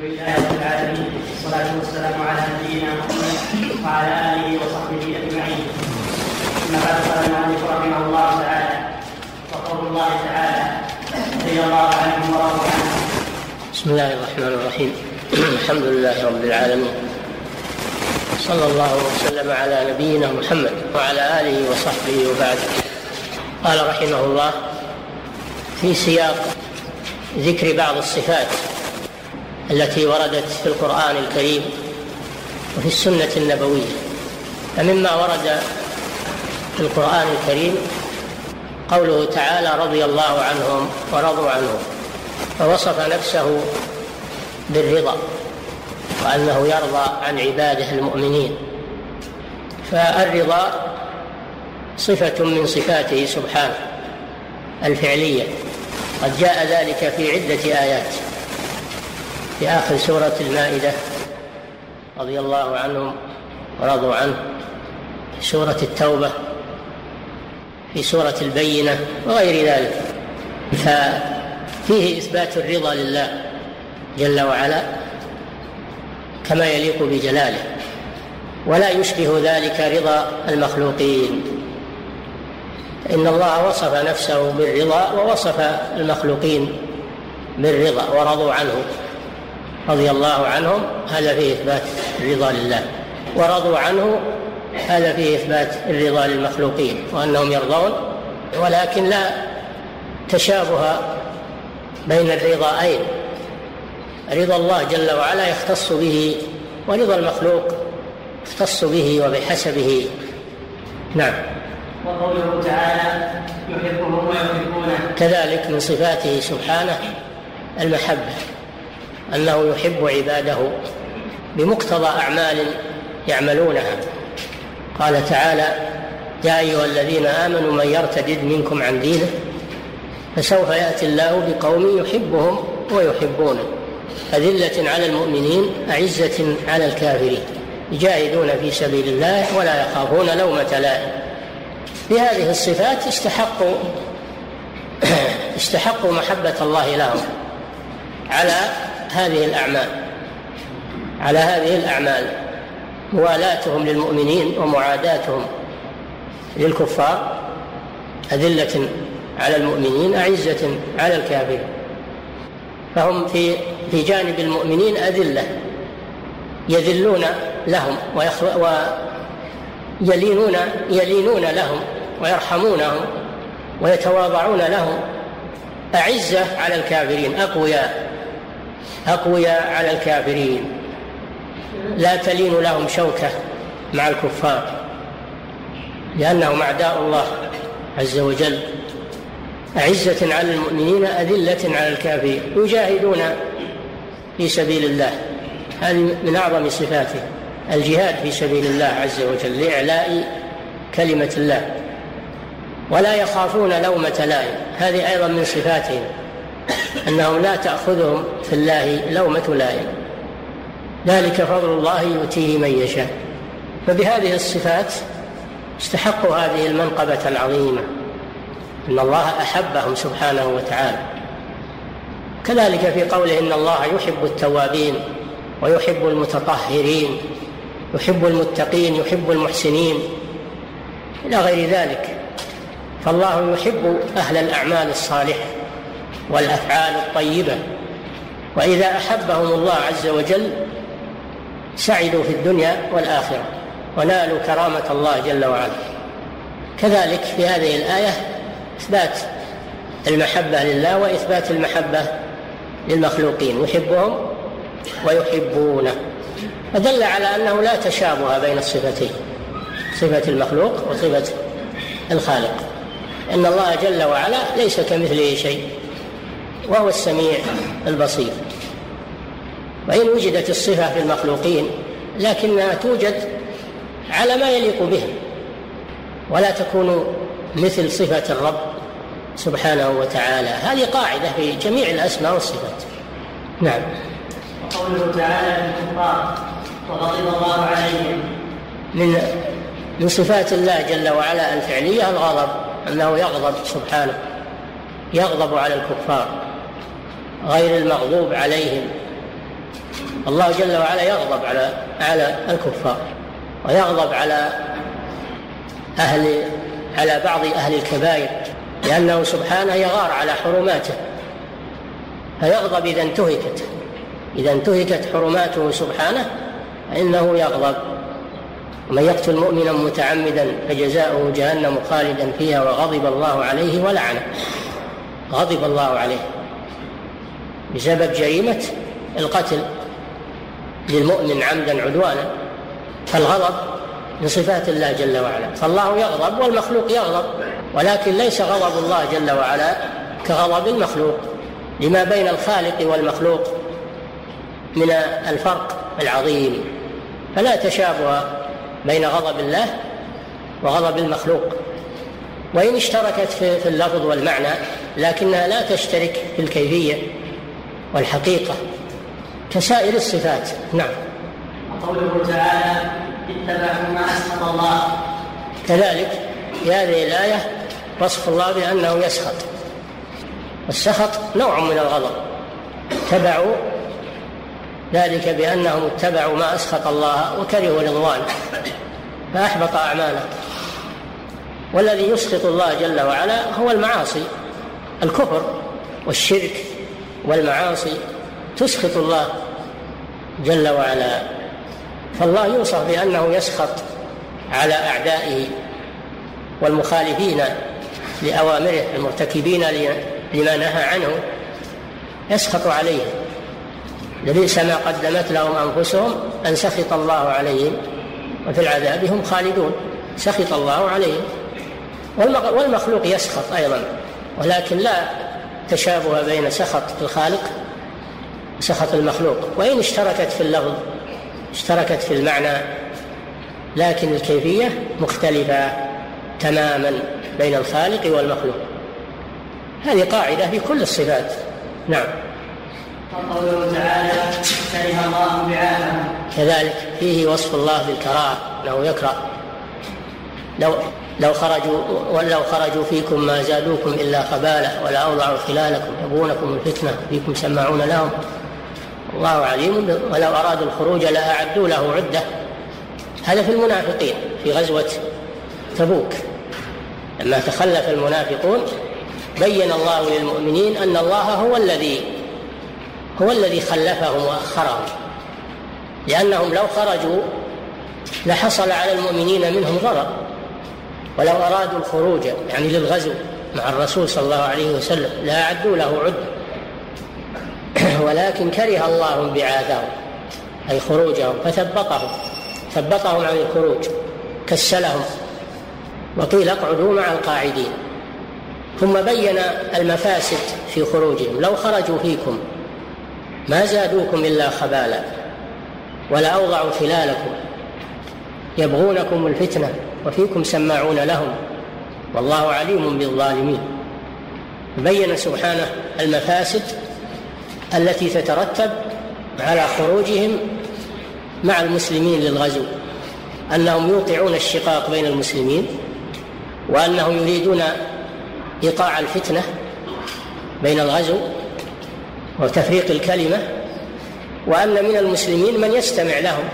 لله رب العالمين والصلاة والسلام على نبينا محمد وعلى آله وصحبه أجمعين بعد رحمه الله تعالى وقول الله تعالى رضي الله عنهم بسم الله الرحمن الرحيم. الحمد لله رب العالمين. صلى الله وسلم على نبينا محمد وعلى آله وصحبه وبعد. قال رحمه الله في سياق ذكر بعض الصفات التي وردت في القرآن الكريم وفي السنة النبوية. فمما ورد في القرآن الكريم قوله تعالى رضي الله عنهم ورضوا عنه فوصف نفسه بالرضا وأنه يرضى عن عباده المؤمنين. فالرضا صفة من صفاته سبحانه الفعلية قد جاء ذلك في عدة آيات. في آخر سورة المائدة رضي الله عنهم ورضوا عنه في سورة التوبة في سورة البينة وغير ذلك. ففيه إثبات الرضا لله جل وعلا كما يليق بجلاله ولا يشبه ذلك رضا المخلوقين. إن الله وصف نفسه بالرضا ووصف المخلوقين بالرضا ورضوا عنه. رضي الله عنهم هذا فيه إثبات الرضا لله. ورضوا عنه هذا فيه إثبات الرضا للمخلوقين وأنهم يرضون. ولكن لا تشابه بين الرضاءين رضا الله جل وعلا يختص به ورضا المخلوق يختص به وبحسبه. نعم. وقوله تعالى يحبهم ويحبونه كذلك من صفاته سبحانه المحبة. أنه يحب عباده بمقتضى أعمال يعملونها. قال تعالى يا أيها الذين آمنوا من يرتد منكم عن دينه فسوف يأتي الله بقوم يحبهم ويحبونه. أذلة على المؤمنين أعزة على الكافرين. يجاهدون في سبيل الله ولا يخافون لومة لائم. بهذه الصفات استحقوا استحقوا محبة الله لهم على هذه الأعمال. على هذه الأعمال موالاتهم للمؤمنين ومعاداتهم للكفار أذلة على المؤمنين أعزة على الكافرين. فهم في في جانب المؤمنين أذلة يذلون لهم ويلينون يلينون لهم ويرحمونهم ويتواضعون لهم. أعزة على الكافرين أقوياء. أقوياء على الكافرين. لا تلين لهم شوكة مع الكفار لأنهم أعداء الله عز وجل. أعزة على المؤمنين أذلة على الكافرين. يجاهدون في سبيل الله. هذه من أعظم صفاته الجهاد في سبيل الله عز وجل لإعلاء كلمة الله. ولا يخافون لومة لائم. هذه أيضا من صفاتهم. أنهم لا تأخذهم في الله لومة لائم. ذلك فضل الله يؤتيه من يشاء. فبهذه الصفات استحقوا هذه المنقبة العظيمة. أن الله أحبهم سبحانه وتعالى. كذلك في قوله إن الله يحب التوابين ويحب المتطهرين يحب المتقين يحب المحسنين إلى غير ذلك. فالله يحب أهل الأعمال الصالحة. والأفعال الطيبة. وإذا أحبهم الله عز وجل سعدوا في الدنيا والآخرة ونالوا كرامة الله جل وعلا. كذلك في هذه الآية إثبات المحبة لله وإثبات المحبة للمخلوقين. يحبهم ويحبونه. فدل على أنه لا تشابه بين الصفتين صفة المخلوق وصفة الخالق. إن الله جل وعلا ليس كمثله شيء. وهو السميع البصير. وإن وجدت الصفة في المخلوقين لكنها توجد على ما يليق بهم. ولا تكون مثل صفة الرب سبحانه وتعالى. هذه قاعدة في جميع الأسماء والصفات. نعم. وقوله تعالى للكفار وغضب الله عليهم. من من صفات الله جل وعلا الفعلية الغضب أنه يغضب سبحانه يغضب على الكفار. غير المغضوب عليهم. الله جل وعلا يغضب على على الكفار ويغضب على أهل على بعض أهل الكبائر لأنه سبحانه يغار على حرماته. فيغضب إذا انتهكت إذا انتهكت حرماته سبحانه فإنه يغضب. ومن يقتل مؤمنا متعمدا فجزاؤه جهنم خالدا فيها وغضب الله عليه ولعنه. غضب الله عليه. بسبب جريمة القتل للمؤمن عمدا عدوانا فالغضب من صفات الله جل وعلا. فالله يغضب والمخلوق يغضب ولكن ليس غضب الله جل وعلا كغضب المخلوق. لما بين الخالق والمخلوق من الفرق العظيم فلا تشابه بين غضب الله وغضب المخلوق. وإن اشتركت في اللفظ والمعنى لكنها لا تشترك في الكيفية. والحقيقة كسائر الصفات. نعم. وقوله تعالى اتبعوا ما أسخط الله. كذلك في هذه الآية وصف الله بأنه يسخط. والسخط نوع من الغضب. اتبعوا ذلك بأنهم اتبعوا ما أسخط الله وكرهوا رضوانه فأحبط أعماله والذي يسخط الله جل وعلا هو المعاصي الكفر والشرك. والمعاصي تسخط الله جل وعلا فالله يوصف بأنه يسخط على أعدائه والمخالفين لأوامره المرتكبين لما نهى عنه يسخط عليهم. لبئس ما قدمت لهم أنفسهم أن سخط الله عليهم وفي العذاب هم خالدون. سخط الله عليهم. والمخلوق يسخط أيضا ولكن لا تشابه بين سخط الخالق وسخط المخلوق. وإن اشتركت في اللفظ اشتركت في المعنى لكن الكيفية مختلفة تماما بين الخالق والمخلوق. هذه قاعدة في كل الصفات. نعم. وقوله تعالى كره الله بعاثهم كذلك فيه وصف الله بالكراهة أنه يكره. لو لو خرجوا ولو خرجوا فيكم ما زادوكم إلا خبالة ولا أوضعوا خلالكم يبغونكم الفتنة فيكم سماعون لهم. الله عليم. ولو أرادوا الخروج لأعدوا له عدة. هذا في المنافقين في غزوة تبوك. لما تخلف المنافقون بين الله للمؤمنين أن الله هو الذي هو الذي خلفهم وأخرهم. لأنهم لو خرجوا لحصل على المؤمنين منهم ضرر ولو أرادوا الخروج يعني للغزو مع الرسول صلى الله عليه وسلم لأعدوا له عدة. ولكن كره الله انبعاثهم أي خروجهم فثبطهم ثبطهم عن الخروج كسلهم وقيل اقعدوا مع القاعدين. ثم بين المفاسد في خروجهم لو خرجوا فيكم ما زادوكم إلا خبالا ولا أوضعوا خلالكم يبغونكم الفتنة. وفيكم سماعون لهم والله عليم بالظالمين. بين سبحانه المفاسد التي تترتب على خروجهم مع المسلمين للغزو أنهم يوقعون الشقاق بين المسلمين وأنهم يريدون إيقاع الفتنة بين الغزو وتفريق الكلمة وأن من المسلمين من يستمع لهم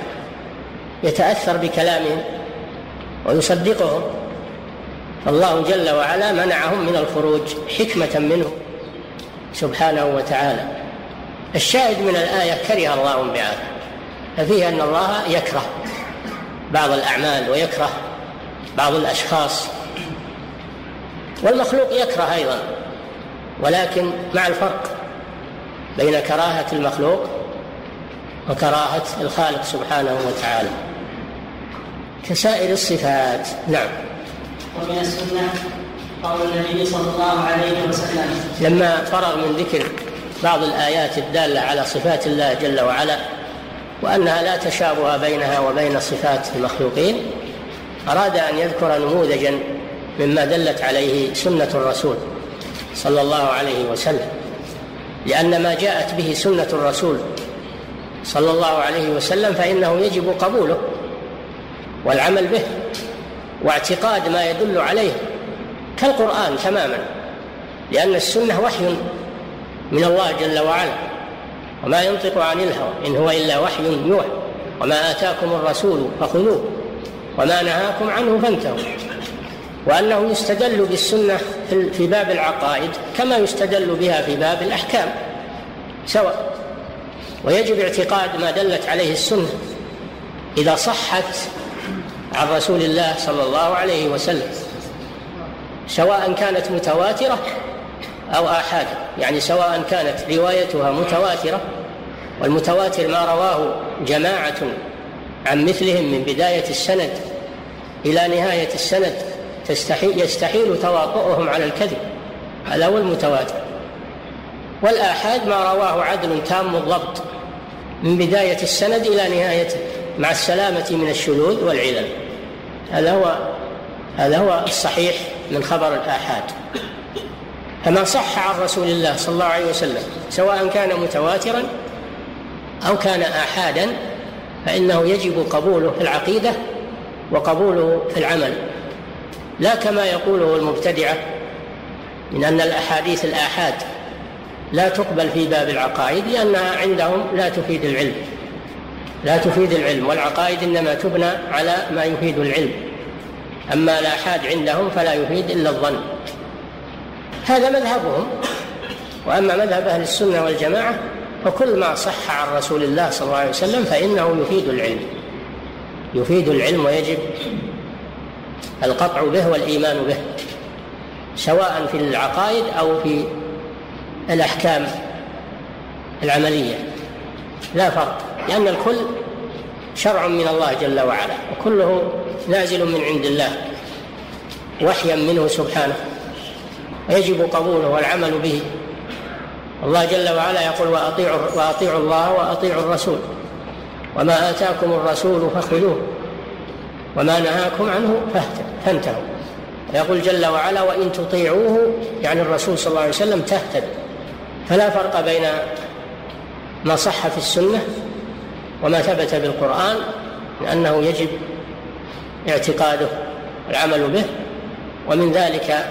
يتأثر بكلامهم ويصدقهم. فالله جل وعلا منعهم من الخروج حكمة منه سبحانه وتعالى. الشاهد من الآية كره الله انبعاثه ففيه أن الله يكره بعض الأعمال ويكره بعض الأشخاص. والمخلوق يكره أيضا ولكن مع الفرق بين كراهة المخلوق وكراهة الخالق سبحانه وتعالى. كسائر الصفات. نعم. ومن السنة قول النبي صلى الله عليه وسلم. لما فرغ من ذكر بعض الآيات الدالة على صفات الله جل وعلا وأنها لا تشابه بينها وبين صفات المخلوقين أراد أن يذكر نموذجا مما دلت عليه سنة الرسول صلى الله عليه وسلم. لأن ما جاءت به سنة الرسول صلى الله عليه وسلم فإنه يجب قبوله. والعمل به واعتقاد ما يدل عليه كالقرآن تماما لأن السنة وحي من الله جل وعلا وما ينطق عن الهوى إن هو إلا وحي يوحى وما آتاكم الرسول فخذوه وما نهاكم عنه فانتهوا. وأنه يستدل بالسنة في باب العقائد كما يستدل بها في باب الأحكام سواء. ويجب اعتقاد ما دلت عليه السنة إذا صحت عن رسول الله صلى الله عليه وسلم سواء كانت متواترة أو آحاد يعني سواء كانت روايتها متواترة والمتواتر ما رواه جماعة عن مثلهم من بداية السند إلى نهاية السند تستحيل يستحيل تواطؤهم على الكذب هذا هو المتواتر. والآحاد ما رواه عدل تام الضبط من بداية السند إلى نهايته. مع السلامة من الشذوذ والعلل هذا هو هذا هو الصحيح من خبر الآحاد. فما صح عن رسول الله صلى الله عليه وسلم سواء كان متواترا أو كان آحادا فإنه يجب قبوله في العقيدة وقبوله في العمل. لا كما يقوله المبتدعة من أن الأحاديث الآحاد لا تقبل في باب العقائد لأنها عندهم لا تفيد العلم. لا تفيد العلم والعقائد إنما تبنى على ما يفيد العلم. أما الآحاد عندهم فلا يفيد إلا الظن. هذا مذهبهم. وأما مذهب أهل السنة والجماعة فكل ما صح عن رسول الله صلى الله عليه وسلم فإنه يفيد العلم. يفيد العلم ويجب القطع به والإيمان به سواء في العقائد أو في الأحكام العملية. لا فرق. لأن الكل شرع من الله جل وعلا وكله نازل من عند الله وحيا منه سبحانه ويجب قبوله والعمل به. الله جل وعلا يقول وأطيعوا, وأطيعوا الله وأطيعوا الرسول. وما آتاكم الرسول فخذوه وما نهاكم عنه فانتهوا. ويقول جل وعلا وإن تطيعوه يعني الرسول صلى الله عليه وسلم تهتد فلا فرق بين ما صح في السنة وما ثبت بالقرآن لأنه يجب اعتقاده والعمل به. ومن ذلك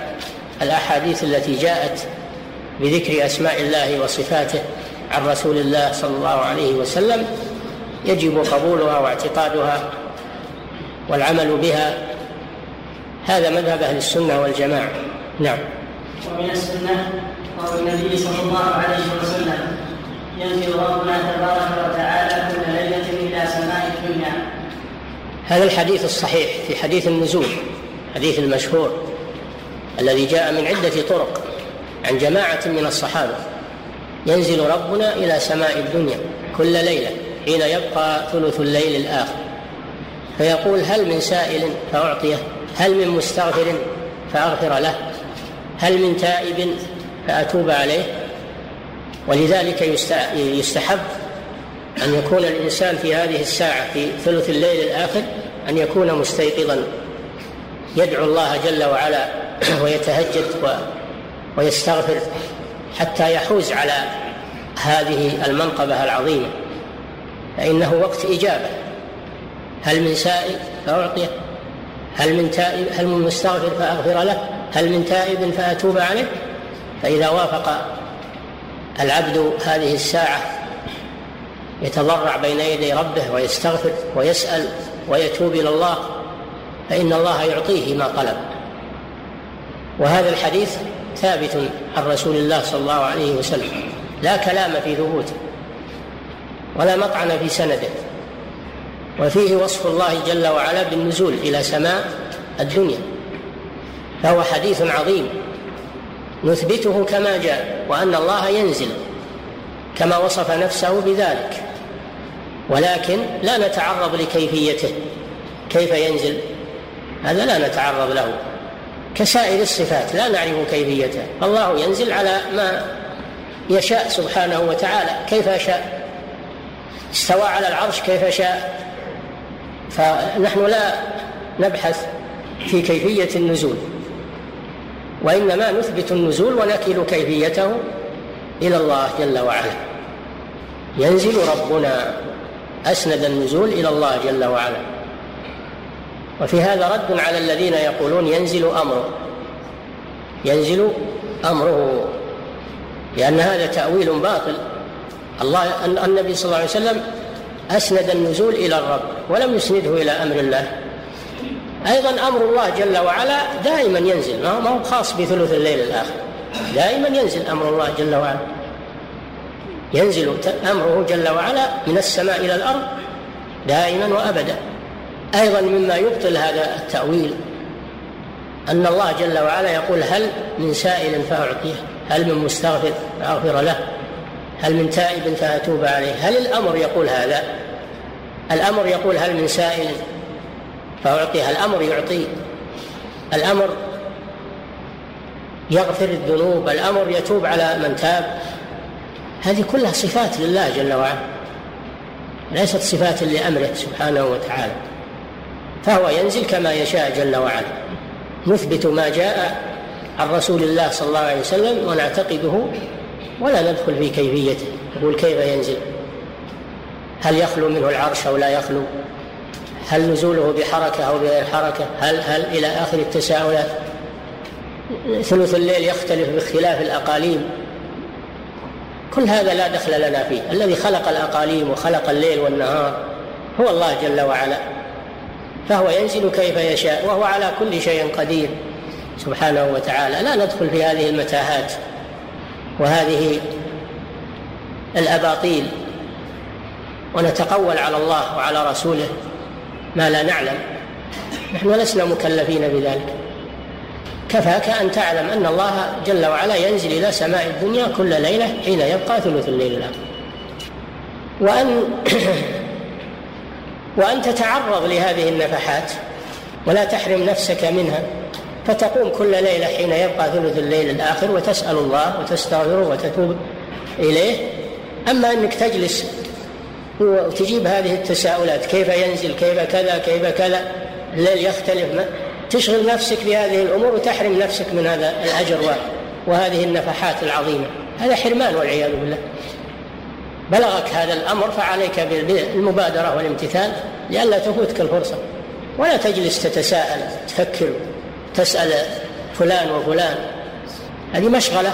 الأحاديث التي جاءت بذكر أسماء الله وصفاته عن رسول الله صلى الله عليه وسلم يجب قبولها واعتقادها والعمل بها. هذا مذهب أهل السنة والجماعة. نعم. ومن السنة قول النبي صلى الله عليه وسلم ينزل ربنا تبارك وتعالى كل ليلة إلى سماء الدنيا هذا الحديث الصحيح في حديث النزول حديث المشهور الذي جاء من عدة طرق عن جماعة من الصحابة. ينزل ربنا إلى سماء الدنيا كل ليلة حين يبقى ثلث الليل الآخر. فيقول هل من سائل فأعطيه هل من مستغفر فأغفر له هل من تائب فأتوب عليه. ولذلك يستحب أن يكون الإنسان في هذه الساعة في ثلث الليل الآخر أن يكون مستيقظا. يدعو الله جل وعلا ويتهجد ويستغفر حتى يحوز على هذه المنقبة العظيمة. فإنه وقت إجابة. هل من سائل فأعطيه هل من تائب هل من مستغفر فأغفر له هل من تائب فأتوب عليه؟ فإذا وافق العبد هذه الساعة يتضرع بين يدي ربه ويستغفر ويسأل ويتوب إلى الله فإن الله يعطيه ما طلب. وهذا الحديث ثابت عن رسول الله صلى الله عليه وسلم لا كلام في ثبوته ولا مطعن في سنده وفيه وصف الله جل وعلا بالنزول إلى سماء الدنيا. فهو حديث عظيم نثبته كما جاء وأن الله ينزل كما وصف نفسه بذلك. ولكن لا نتعرض لكيفيته. كيف ينزل؟ هذا لا نتعرض له. كسائر الصفات لا نعرف كيفيتها الله ينزل على ما يشاء سبحانه وتعالى. كيف شاء استوى على العرش كيف شاء فنحن لا نبحث في كيفية النزول. وإنما نثبت النزول ونكل كيفيته إلى الله جل وعلا. ينزل ربنا. أسند النزول إلى الله جل وعلا. وفي هذا رد على الذين يقولون ينزل أمره. ينزل أمره. لأن هذا تأويل باطل. الله النبي صلى الله عليه وسلم أسند النزول إلى الرب ولم يسنده إلى أمر الله. أيضا أمر الله جل وعلا دائما ينزل. ما هو خاص بثلث الليل الآخر. دائما ينزل أمر الله جل وعلا. ينزل أمره جل وعلا من السماء إلى الأرض دائما وأبدا. أيضا مما يبطل هذا التأويل أن الله جل وعلا يقول هل من سائل فأعطيه؟ هل من مستغفر فأغفر له؟ هل من تائب فأتوب عليه؟ هل الأمر يقول هذا؟ الأمر يقول هل من سائل فأعطيه؟ الأمر يعطي الأمر يغفر الذنوب. الأمر يتوب على من تاب. هذه كلها صفات لله جل وعلا. ليست صفات لأمره سبحانه وتعالى. فهو ينزل كما يشاء جل وعلا. نثبت ما جاء عن رسول الله صلى الله عليه وسلم ونعتقده ولا ندخل في كيفيته. نقول كيف ينزل؟ هل يخلو منه العرش أو لا يخلو؟ هل نزوله بحركة أو بغير حركة؟ هل هل إلى آخر التساؤلات؟ ثلث الليل يختلف باختلاف الأقاليم. كل هذا لا دخل لنا فيه. الذي خلق الأقاليم وخلق الليل والنهار هو الله جل وعلا. فهو ينزل كيف يشاء وهو على كل شيء قدير. سبحانه وتعالى. لا ندخل في هذه المتاهات وهذه الأباطيل ونتقول على الله وعلى رسوله ما لا نعلم. نحن لسنا مكلفين بذلك. كفاك أن تعلم أن الله جل وعلا ينزل إلى سماء الدنيا كل ليلة حين يبقى ثلث الليل الآخر وأن وأن تتعرض لهذه النفحات ولا تحرم نفسك منها فتقوم كل ليلة حين يبقى ثلث الليل الآخر وتسأل الله وتستغفره وتتوب إليه. أما أنك تجلس وتجيب هذه التساؤلات كيف ينزل؟ كيف كذا؟ كيف كذا؟ الليل يختلف تشغل نفسك بهذه الأمور وتحرم نفسك من هذا الأجر وهذه النفحات العظيمة. هذا حرمان والعياذ بالله. بلغك هذا الأمر فعليك بالمبادرة والامتثال لئلا تفوتك الفرصة. ولا تجلس تتساءل تفكر تسأل فلان وفلان. هذه مشغلة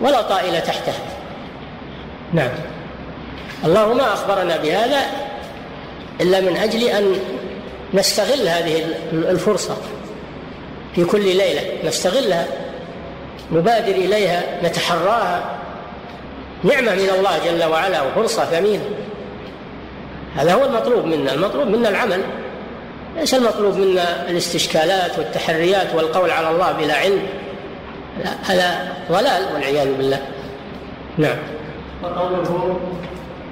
ولا طائل تحتها. نعم. الله ما أخبرنا بهذا إلا من أجل أن نستغل هذه الفرصة. في كل ليلة نستغلها نبادر إليها نتحراها. نعمة من الله جل وعلا وفرصة ثمينة. هذا هو المطلوب منا المطلوب منا العمل. ليس المطلوب منا الاستشكالات والتحريات والقول على الله بلا علم. لا هذا ضلال والعياذ بالله. نعم. وقوله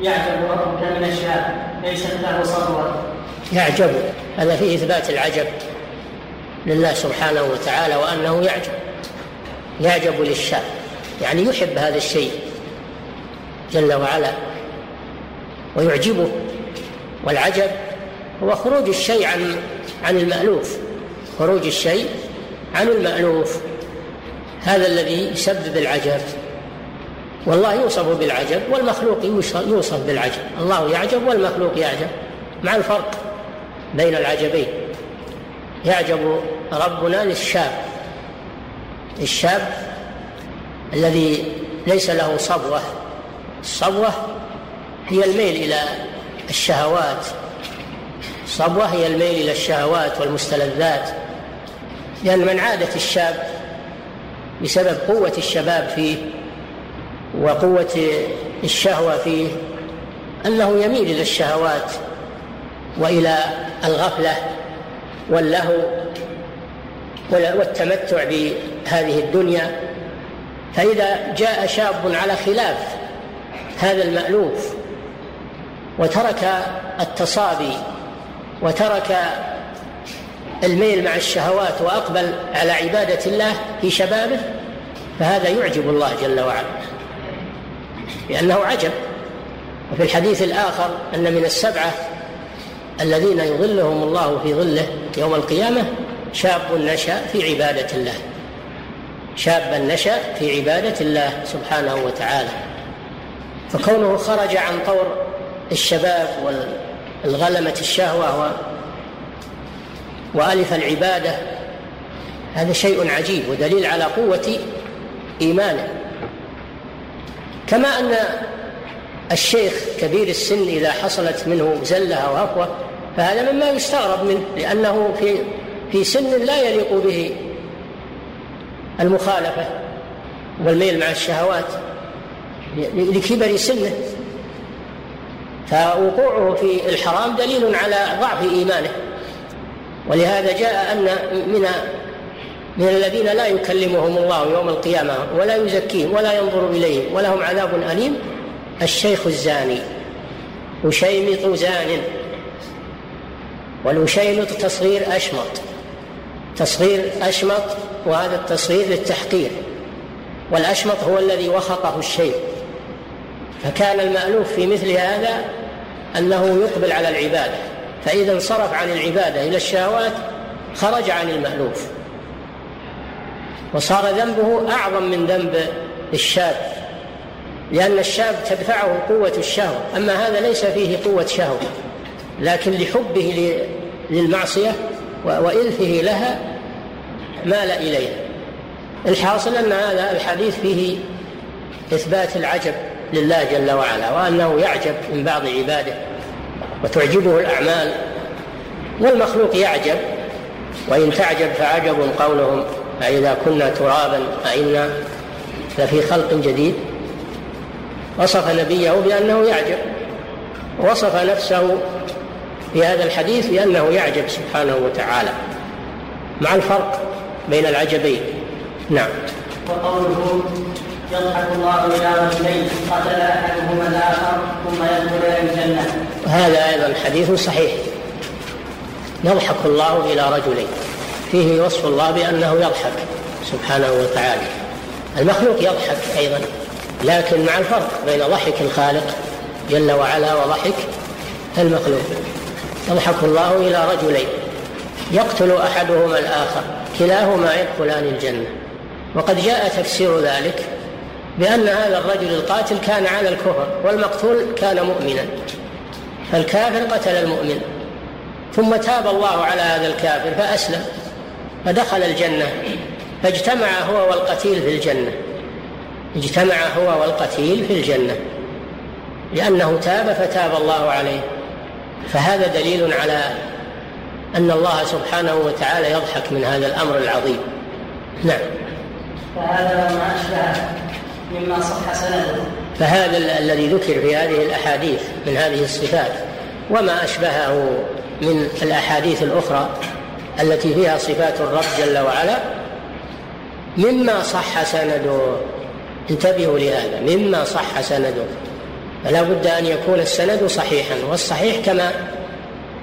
يعجب ربك من الشاب ليست له صبوة يعجب هذا فيه إثبات العجب. لله سبحانه وتعالى وأنه يعجب يعجب للشاب يعني يحب هذا الشيء جل وعلا ويعجبه. والعجب هو خروج الشيء عن عن المألوف خروج الشيء عن المألوف. هذا الذي يسبب العجب. والله يوصف بالعجب والمخلوق يوصف بالعجب. الله يعجب والمخلوق يعجب. مع الفرق بين العجبين. يعجب ربنا للشاب. الشاب الذي ليس له صبوة. الصبوة هي الميل إلى الشهوات. الصبوة هي الميل إلى الشهوات والمستلذات. لأن من عادة الشاب بسبب قوة الشباب فيه وقوة الشهوة فيه أنه يميل إلى الشهوات وإلى الغفلة. واللهو والتمتع بهذه الدنيا. فإذا جاء شاب على خلاف هذا المألوف وترك التصابي وترك الميل مع الشهوات وأقبل على عبادة الله في شبابه فهذا يعجب الله جل وعلا لأنه عجب. وفي الحديث الآخر أن من السبعة الذين يظلهم الله في ظله يوم القيامة شاب نشأ في عبادة الله. شابا نشأ في عبادة الله سبحانه وتعالى. فكونه خرج عن طور الشباب الغلمة الشهوة وألف العبادة هذا شيء عجيب ودليل على قوة إيمانه. كما أن الشيخ كبير السن إذا حصلت منه زلة أو هفوة فهذا مما يستغرب منه لأنه في في سن لا يليق به المخالفة والميل مع الشهوات لكبر سنه. فوقوعه في الحرام دليل على ضعف إيمانه. ولهذا جاء أن من من الذين لا يكلمهم الله يوم القيامة ولا يزكيهم ولا ينظر إليهم ولهم عذاب أليم الشيخ الزاني أشيمط زان. والأشيمط تصغير أشمط. تصغير أشمط وهذا التصغير للتحقير. والأشمط هو الذي وخطه الشيء. فكان المألوف في مثل هذا أنه يقبل على العبادة. فإذا انصرف عن العبادة إلى الشهوات خرج عن المألوف. وصار ذنبه أعظم من ذنب الشاب. لأن الشاب تدفعه قوة الشهوة. أما هذا ليس فيه قوة شهوة. لكن لحبه للمعصية وإلفه لها مال إليها. الحاصل أن هذا الحديث فيه إثبات العجب لله جل وعلا وأنه يعجب من بعض عباده وتعجبه الأعمال. والمخلوق يعجب وإن تعجب فعجب قولهم أإذا كنا ترابا أئنا لفي خلق جديد. وصف نبيه بأنه يعجب وصف نفسه في هذا الحديث بأنه يعجب سبحانه وتعالى. مع الفرق بين العجبين. نعم. وقوله يضحك الله إلى رجلين قتل أحدهما الآخر ثم يدخل الجنة. هذا أيضا حديث صحيح. يضحك الله إلى رجلين. فيه وصف الله بأنه يضحك سبحانه وتعالى. المخلوق يضحك أيضا لكن مع الفرق بين ضحك الخالق جل وعلا وضحك المخلوق. يضحك الله إلى رجلين. يقتل أحدهما الآخر كلاهما يدخلان الجنة. وقد جاء تفسير ذلك بأن هذا الرجل القاتل كان على الكفر والمقتول كان مؤمنا. فالكافر قتل المؤمن. ثم تاب الله على هذا الكافر فأسلم فدخل الجنة فاجتمع هو والقتيل في الجنة. اجتمع هو والقتيل في الجنة. لأنه تاب فتاب الله عليه. فهذا دليل على أن الله سبحانه وتعالى يضحك من هذا الأمر العظيم. نعم. فهذا ما أشبه مما صح سنده. فهذا الذي ذكر في هذه الأحاديث من هذه الصفات وما أشبهه من الأحاديث الأخرى التي فيها صفات الرب جل وعلا مما صح سنده. انتبهوا لهذا. مما صح سنده. فلا بد أن يكون السند صحيحا والصحيح كما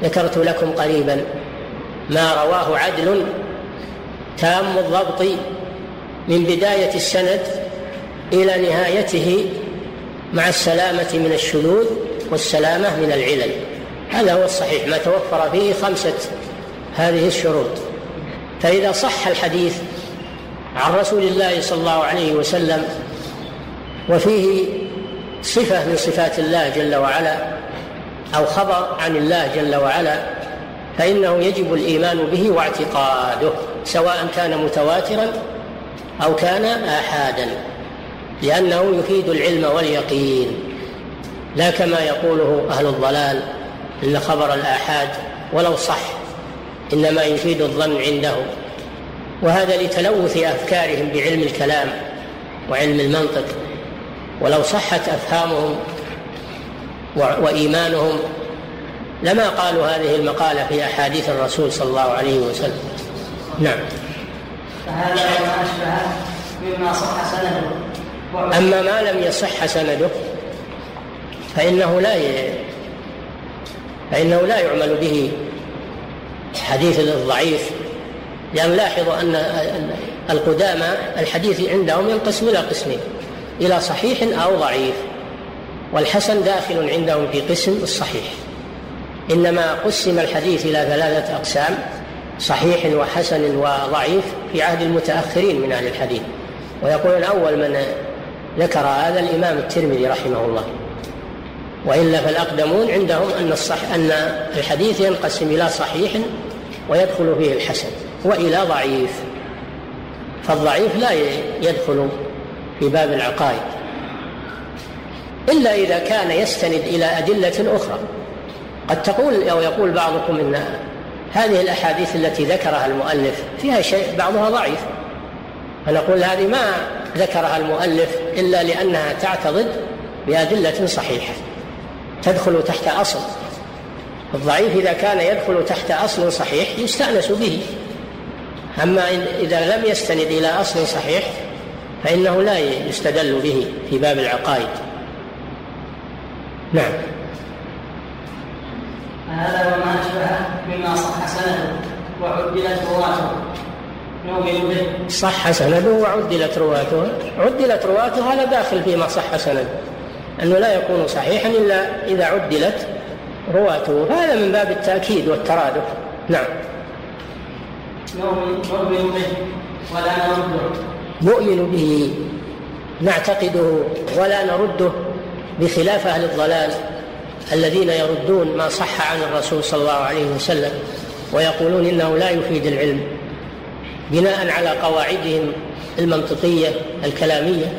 ذكرت لكم قريبا. ما رواه عدل تام الضبط من بداية السند إلى نهايته مع السلامة من الشذوذ والسلامة من العلل. هذا هو الصحيح ما توفر فيه خمسة هذه الشروط. فإذا صح الحديث عن رسول الله صلى الله عليه وسلم وفيه صفة من صفات الله جل وعلا أو خبر عن الله جل وعلا فإنه يجب الإيمان به واعتقاده سواء كان متواترا أو كان آحادا لأنه يفيد العلم واليقين. لا كما يقوله أهل الضلال إن خبر الآحاد ولو صح إنما يفيد الظن عنده. وهذا لتلوث أفكارهم بعلم الكلام وعلم المنطق. ولو صحت أفهامهم وإيمانهم لما قالوا هذه المقالة في أحاديث الرسول صلى الله عليه وسلم. نعم. فهذا ما أشبه مما صح سنده. أما ما لم يصح سنده فإنه لا ي... فإنه لا يعمل به حديث الضعيف. لأن لاحظوا أن القدامى الحديث عندهم ينقسم إلى قسمين. إلى صحيح أو ضعيف والحسن داخل عندهم في قسم الصحيح. إنما قسم الحديث إلى ثلاثة أقسام صحيح وحسن وضعيف في عهد المتأخرين من أهل الحديث. ويقولون أول من ذكر هذا الإمام الترمذي رحمه الله. وإلا فالأقدمون عندهم أن الصح أن الحديث ينقسم إلى صحيح ويدخل فيه الحسن وإلى ضعيف. فالضعيف لا يدخل في باب العقائد إلا إذا كان يستند إلى أدلة أخرى. قد تقول أو يقول بعضكم إن هذه الأحاديث التي ذكرها المؤلف فيها شيء بعضها ضعيف. فنقول هذه ما ذكرها المؤلف إلا لأنها تعتضد بأدلة صحيحة تدخل تحت أصل. الضعيف إذا كان يدخل تحت أصل صحيح يستأنس به. أما إذا لم يستند إلى أصل صحيح فإنه لا يستدل به في باب العقائد. نعم. هذا وما أشبهه مما صح سنده وعدلت رواته. نؤمن به. صح سنده وعدلت رواته. عدلت رواته هذا داخل فيما صح سنده. أنه لا يكون صحيحا إلا إذا عدلت رواته. هذا من باب التأكيد والترادف. نعم. نؤمن به ولا نرده نؤمن به نعتقده ولا نرده بخلاف أهل الضلال الذين يردون ما صح عن الرسول صلى الله عليه وسلم ويقولون إنه لا يفيد العلم بناء على قواعدهم المنطقية الكلامية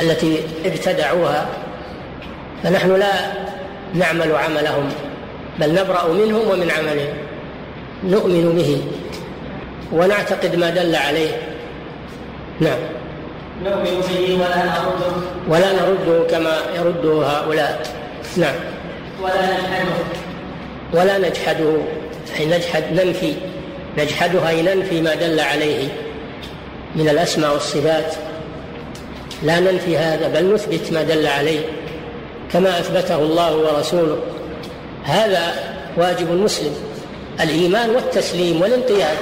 التي ابتدعوها فنحن لا نعمل عملهم بل نبرأ منهم ومن عملهم نؤمن به ونعتقد ما دل عليه. نعم. نؤمن به ولا نرده ولا نرده كما يرده هؤلاء. نعم. ولا نجحده. ولا نجحده. أي نجحد ننفي. نجحده أي ننفي ما دل عليه من الأسماء والصفات. لا ننفي هذا بل نثبت ما دل عليه. كما أثبته الله ورسوله. هذا واجب المسلم. الإيمان والتسليم والانقياد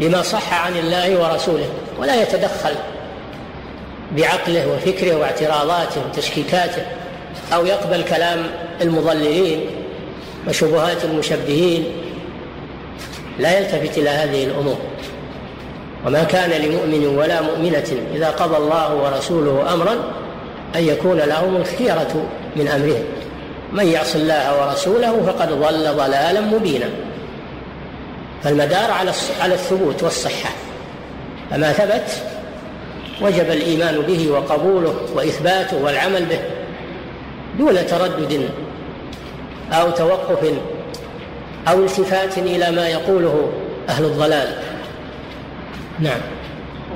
لما صح عن الله ورسوله. ولا يتدخل بعقله وفكره واعتراضاته وتشكيكاته أو يقبل كلام المضللين وشبهات المشبهين. لا يلتفت إلى هذه الأمور. وما كان لمؤمن ولا مؤمنة إذا قضى الله ورسوله امرا أن يكون لهم الخيرة من أمرهم. من يعص الله ورسوله فقد ضل ضلالا مبينا. فالمدار على على الثبوت والصحة. فما ثبت. وجب الإيمان به وقبوله وإثباته والعمل به دون تردد أو توقف أو التفات إلى ما يقوله أهل الضلال. نعم.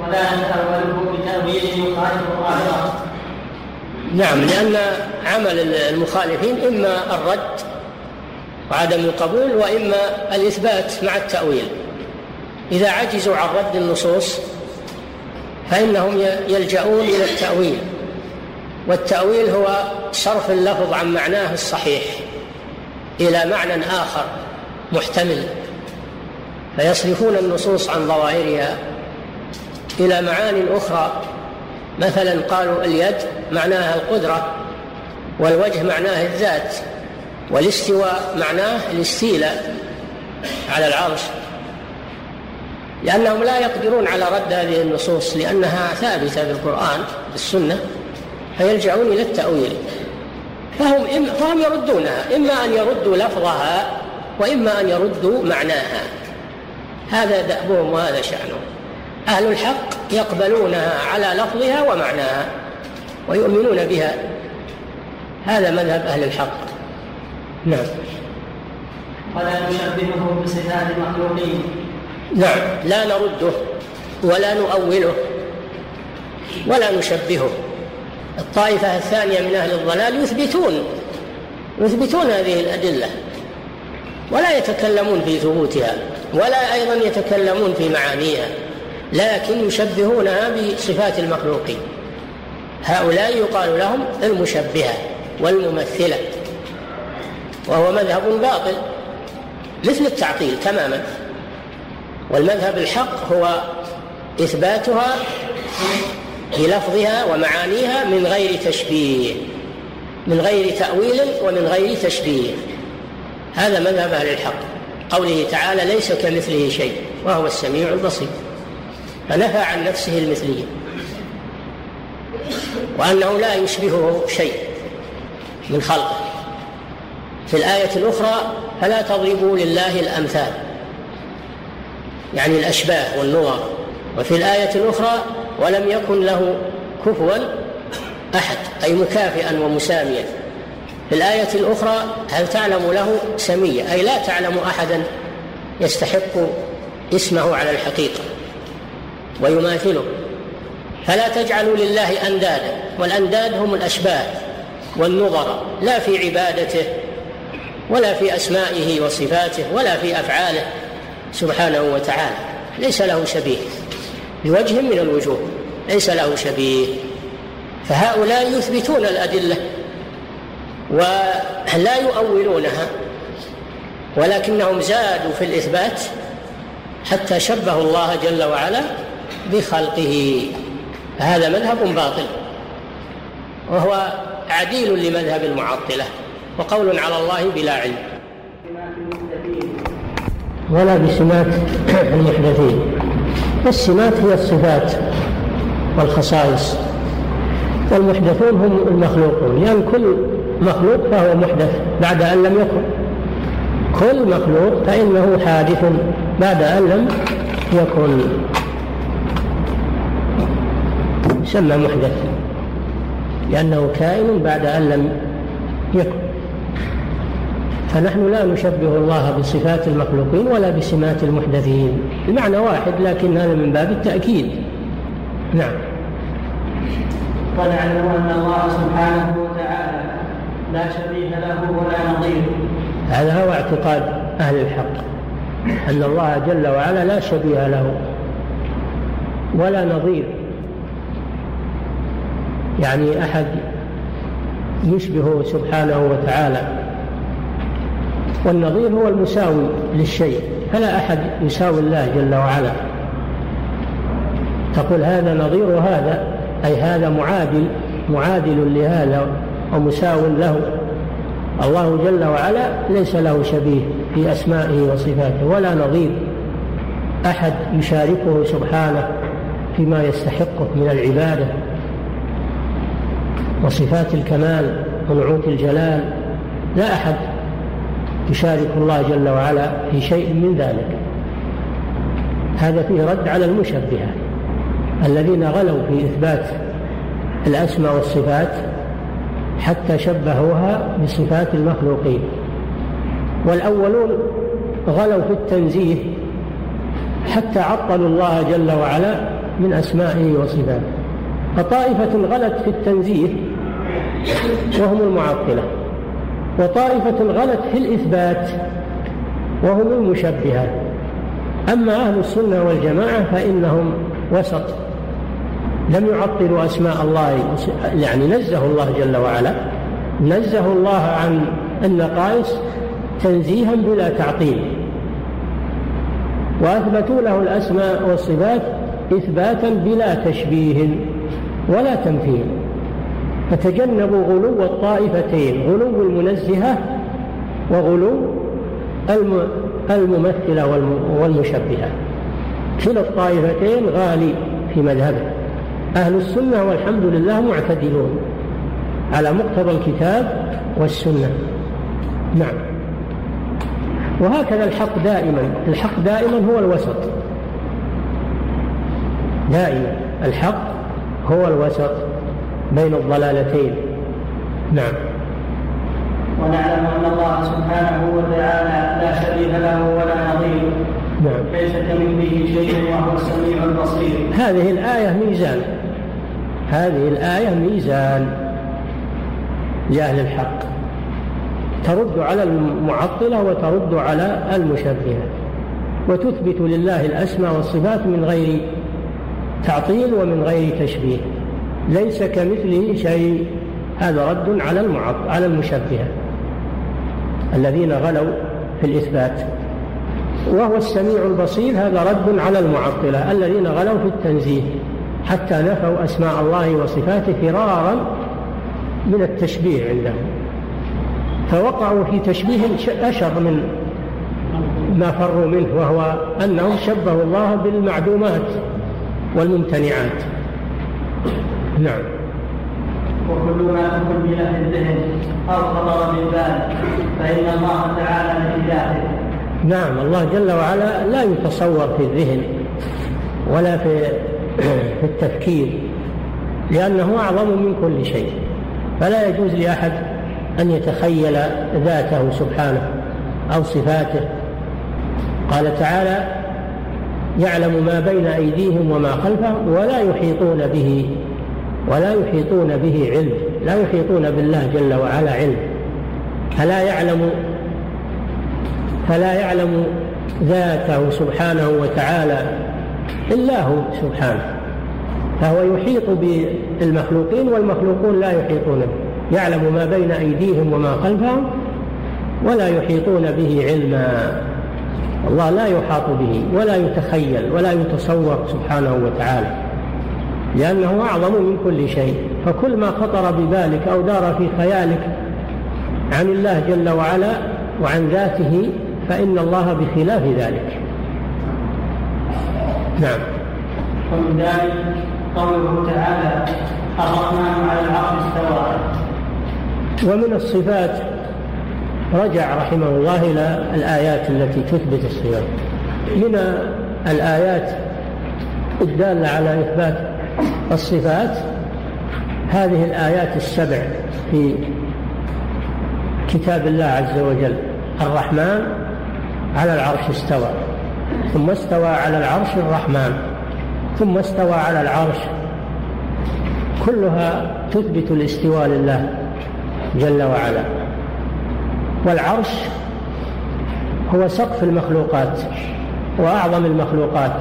ولا نتأوله بتأويل يخالف ظاهره نعم لأن عمل المخالفين إما الرد وعدم القبول وإما الإثبات مع التأويل. إذا عجزوا عن رد النصوص فإنهم يلجؤون إلى التأويل. والتأويل هو صرف اللفظ عن معناه الصحيح إلى معنى آخر محتمل. فيصرفون النصوص عن ظواهرها إلى معان أخرى. مثلا قالوا اليد معناها القدرة والوجه معناه الذات والاستواء معناه الاستيلاء على العرش. لأنهم لا يقدرون على رد هذه النصوص لأنها ثابتة بالقرآن بالسنة فيلجؤون إلى التأويل. فهم فهم يردونها إما أن يردوا لفظها وإما أن يردوا معناها. هذا دأبهم وهذا شأنهم. أهل الحق يقبلونها على لفظها ومعناها ويؤمنون بها. هذا مذهب أهل الحق. نعم. ولا نشبهه بصفات المخلوقين. نعم. لا نرده ولا نؤوله ولا نشبهه. الطائفة الثانية من أهل الضلال يثبتون يثبتون هذه الأدلة ولا يتكلمون في ثبوتها ولا أيضا يتكلمون في معانيها لكن يشبهونها بصفات المخلوقين. هؤلاء يقال لهم المشبهة والممثلة وهو مذهب باطل مثل التعطيل تماما. والمذهب الحق هو إثباتها بلفظها ومعانيها من غير تشبيه من غير تأويل ومن غير تشبيه. هذا مذهب أهل الحق. قوله تعالى ليس كمثله شيء وهو السميع البصير. فنفى عن نفسه المثلية. وأنه لا يشبهه شيء من خلقه. في الآية الأخرى فلا تضربوا لله الأمثال. يعني الأشباه والنور. وفي الآية الأخرى ولم يكن له كفوا أحد أي مكافئا ومساميا. في الآية الأخرى هل تعلم له سمية؟ أي لا تعلم أحدا يستحق اسمه على الحقيقة ويماثله. فلا تجعلوا لله أندادا والأنداد هم الأشباه والنظر لا في عبادته ولا في أسمائه وصفاته ولا في أفعاله. سبحانه وتعالى ليس له شبيه بوجه من الوجوه ليس له شبيه. فهؤلاء يثبتون الأدلة ولا يؤولونها ولكنهم زادوا في الإثبات حتى شبهوا الله جل وعلا بخلقه. هذا مذهب باطل وهو عديل لمذهب المعطلة وقول على الله بلا علم. ولا بسمات المحدثين. السمات هي الصفات والخصائص. والمحدثون هم المخلوقون. لأن كل مخلوق فهو محدث بعد أن لم يكن. كل مخلوق فإنه حادث بعد أن لم يكن. يسمى محدث. لأنه كائن بعد أن لم يكن. فنحن لا نشبه الله بصفات المخلوقين ولا بسمات المحدثين. المعنى واحد لكن هذا من باب التأكيد. نعم. ونعلم أن الله سبحانه وتعالى لا شبيه له ولا نظير. هذا هو اعتقاد أهل الحق أن الله جل وعلا لا شبيه له ولا نظير. يعني أحد يشبهه سبحانه وتعالى والنظير هو المساوي للشيء فلا أحد يساوي الله جل وعلا. تقول هذا نظير هذا أي هذا معادل معادل لهذا ومساو له. الله جل وعلا ليس له شبيه في أسمائه وصفاته ولا نظير أحد يشاركه سبحانه فيما يستحقه من العبادة وصفات الكمال ونعوت الجلال. لا أحد يشارك الله جل وعلا في شيء من ذلك. هذا فيه رد على المشبهة الذين غلوا في إثبات الأسماء والصفات حتى شبهوها بصفات المخلوقين. والأولون غلوا في التنزيه حتى عطلوا الله جل وعلا من أسمائه وصفاته. فطائفة غلت في التنزيه وهم المعطلة. وطائفة غلت في الإثبات وهم المشبهة أما أهل السنة والجماعة فإنهم وسط. لم يعطلوا أسماء الله يعني نزه الله جل وعلا. نزه الله عن النقائص تنزيها بلا تعطيل. وأثبتوا له الأسماء والصفات إثباتا بلا تشبيه ولا تمثيل. فتجنبوا غلو الطائفتين غلو المنزهة وغلو الممثلة والمشبهة. كلا الطائفتين غالي في مذهبه. أهل السنة والحمد لله معتدلون على مقتضى الكتاب والسنة. نعم. وهكذا الحق دائما. الحق دائما هو الوسط. دائما. الحق هو الوسط. بين الضلالتين. نعم. ونعلم أن الله سبحانه وتعالى لا شبيه له ولا نظير. نعم. ليس كمثله شيء وهو السميع البصير. هذه الآية ميزان. هذه الآية ميزان لأهل الحق. ترد على المعطلة وترد على المشبهة. وتثبت لله الأسماء والصفات من غير تعطيل ومن غير تشبيه. ليس كمثله شيء. هذا رد على المعط على المشبهة الذين غلوا في الإثبات. وهو السميع البصير هذا رد على المعطلة. الذين غلوا في التنزيه. حتى نفوا أسماء الله وصفاته فرارا من التشبيه عندهم. فوقعوا في تشبيه أشر من ما فروا منه وهو أنهم شبهوا الله بالمعدومات والممتنعات. نعم وكل ما تكن في الذهن أو خطر بالبال فإن الله تعالى في ذاته نعم الله جل وعلا لا يتصور في الذهن ولا في في التفكير لأنه أعظم من كل شيء. فلا يجوز لأحد أن يتخيل ذاته سبحانه أو صفاته. قال تعالى يعلم ما بين أيديهم وما خلفهم ولا يحيطون به. ولا يحيطون به علم لا يحيطون بالله جل وعلا علم. فلا يعلم فلا يعلم ذاته سبحانه وتعالى إلا هو سبحانه. فهو يحيط بالمخلوقين والمخلوقون لا يحيطون به. يعلم ما بين أيديهم وما خلفهم ولا يحيطون به علما. الله لا يحاط به ولا يتخيل ولا يتصور سبحانه وتعالى. لأنه أعظم من كل شيء. فكل ما خطر ببالك أو دار في خيالك عن الله جل وعلا وعن ذاته فإن الله بخلاف ذلك. نعم. ومن ذلك قوله تعالى الرحمن على العرش استوى ومن الصفات رجع رحمه الله إلى الآيات التي تثبت الصفات من الآيات الدالة على إثبات الصفات. هذه الآيات السبع في كتاب الله عز وجل. الرحمن على العرش استوى ثم استوى على العرش الرحمن ثم استوى على العرش. كلها تثبت الاستواء لله جل وعلا. والعرش هو سقف المخلوقات وأعظم المخلوقات.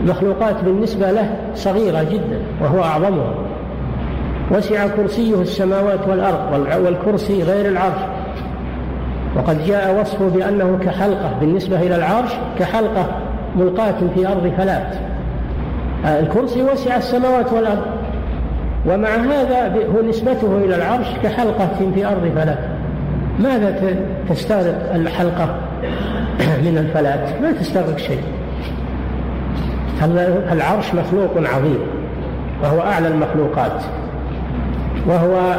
المخلوقات بالنسبة له صغيرة جدا وهو أعظمها. وسع كرسيه السماوات والأرض والكرسي غير العرش. وقد جاء وصفه بأنه كحلقة بالنسبة إلى العرش كحلقة ملقاة في أرض فلات. الكرسي وسع السماوات والأرض. ومع هذا هو نسبته إلى العرش كحلقة في أرض فلات. ماذا تستغرق الحلقة من الفلات؟ ما تستغرق شيء. العرش مخلوق عظيم وهو أعلى المخلوقات وهو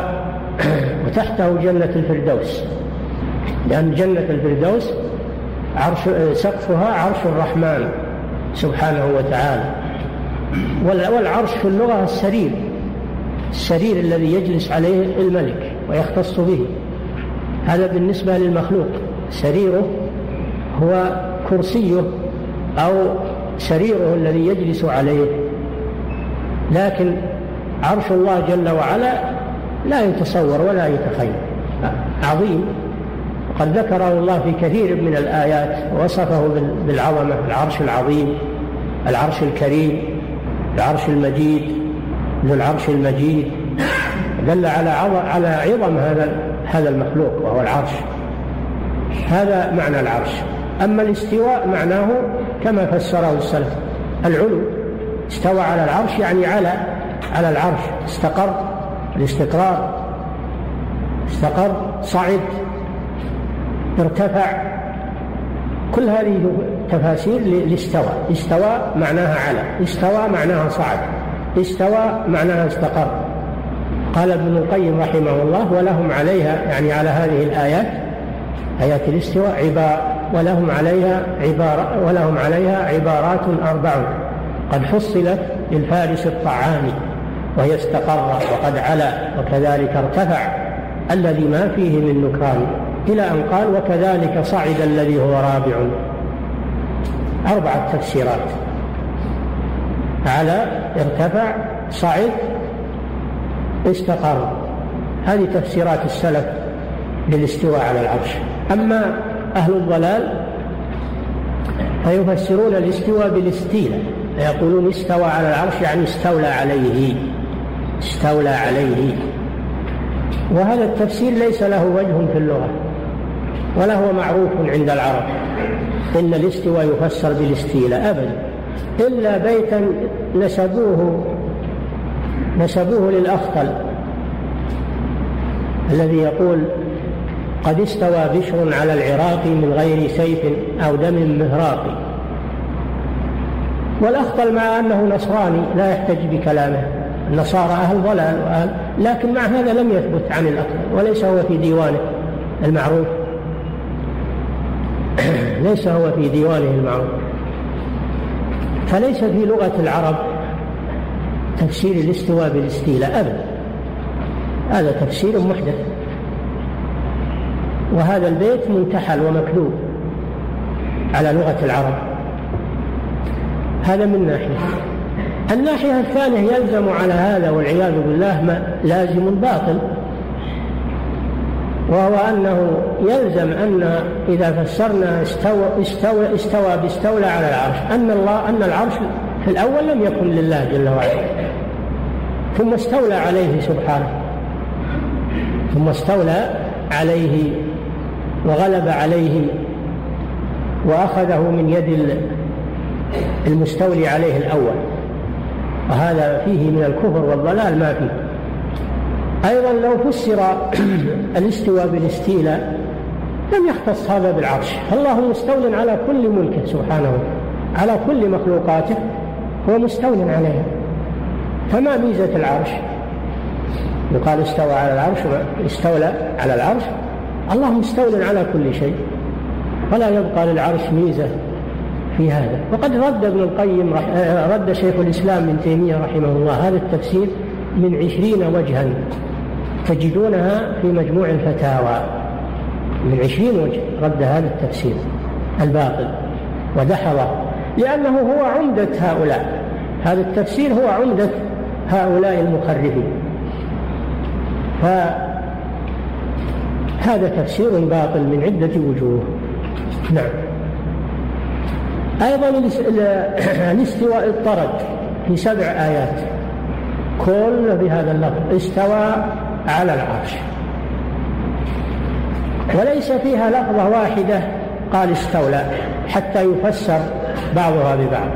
وتحته جنة الفردوس لأن جنة الفردوس عرش سقفها عرش الرحمن سبحانه وتعالى والعرش في اللغة السرير السرير الذي يجلس عليه الملك ويختص به هذا بالنسبة للمخلوق سريره هو كرسيه أو سريره الذي يجلس عليه. لكن عرش الله جل وعلا لا يتصور ولا يتخيل. عظيم. قد ذكره الله في كثير من الآيات وصفه بالعظمة العرش العظيم العرش الكريم العرش المجيد ذو العرش المجيد. دل على على عظم هذا هذا المخلوق وهو العرش. هذا معنى العرش. أما الاستواء معناه كما فسره السلف. العلو استوى على العرش يعني على على العرش. استقر الاستقرار. استقر صعد ارتفع. كل هذه تفاسير لاستوى. استوى معناها على. استوى معناها صعد. استوى معناها استقر. قال ابن القيم رحمه الله ولهم عليها يعني على هذه الآيات آيات الاستواء عبار ولهم عليها عبارة ولهم عليها عبارات أربع. قد حصلت للفارس الطعام وهي استقر وقد علا وكذلك ارتفع الذي ما فيه من نكران إلى أن قال وكذلك صعد الذي هو رابع. أربعة تفسيرات. على ارتفع صعد استقر. هذه تفسيرات السلف للاستواء على العرش. أما أهل الضلال فيفسرون الاستواء بالاستيلاء فيقولون استوى على العرش يعني استولى عليه استولى عليه. وهذا التفسير ليس له وجه في اللغة ولا هو معروف عند العرب. إن الاستواء يفسر بالاستيلاء أبدا. إلا بيتا نسبوه نسبوه للأخطل الذي يقول قد استوى بشر على العراق من غير سيف أو دم مهراق. والأخطل مع أنه نصراني لا يحتج بكلامه. النصارى أهل ضلال وأهل لكن مع هذا لم يثبت عن الأخطل وليس هو في ديوانه المعروف. ليس هو في ديوانه المعروف. فليس في لغة العرب تفسير الاستواء بالاستيلاء أبدا. هذا تفسير محدث. وهذا البيت منتحل ومكذوب على لغة العرب. هذا من ناحية. الناحية الثانية يلزم على هذا والعياذ بالله ما لازم باطل وهو أنه يلزم أن إذا فسرنا استوى, استوى, استوى باستولى على العرش أن الله أن العرش في الأول لم يكن لله جل وعلا ثم استولى عليه سبحانه ثم استولى عليه وغلب عليه وأخذه من يد المستولي عليه الأول. وهذا فيه من الكفر والضلال ما فيه. أيضا لو فسر الاستواء بالاستيلاء لم يختص هذا بالعرش. الله مستول على كل ملكه سبحانه على كل مخلوقاته هو مستول عليها. فما ميزة العرش؟ يقال استوى على العرش استولى على العرش الله مستول على كل شيء ولا يبقى للعرش ميزة في هذا. وقد رد ابن القيم رد شيخ الإسلام ابن تيمية رحمه الله هذا التفسير من عشرين وجها تجدونها في مجموع الفتاوى. من عشرين وجه رد هذا التفسير الباطل ودحضه لأنه هو عمدة هؤلاء. هذا التفسير هو عمدة هؤلاء المخرفين فهذا تفسير باطل من عدة وجوه. نعم. أيضا الاستواء اضطرد في سبع آيات. كل بهذا اللفظ استوى على العرش. وليس فيها لفظة واحدة قال استولى حتى يفسر بعضها ببعض.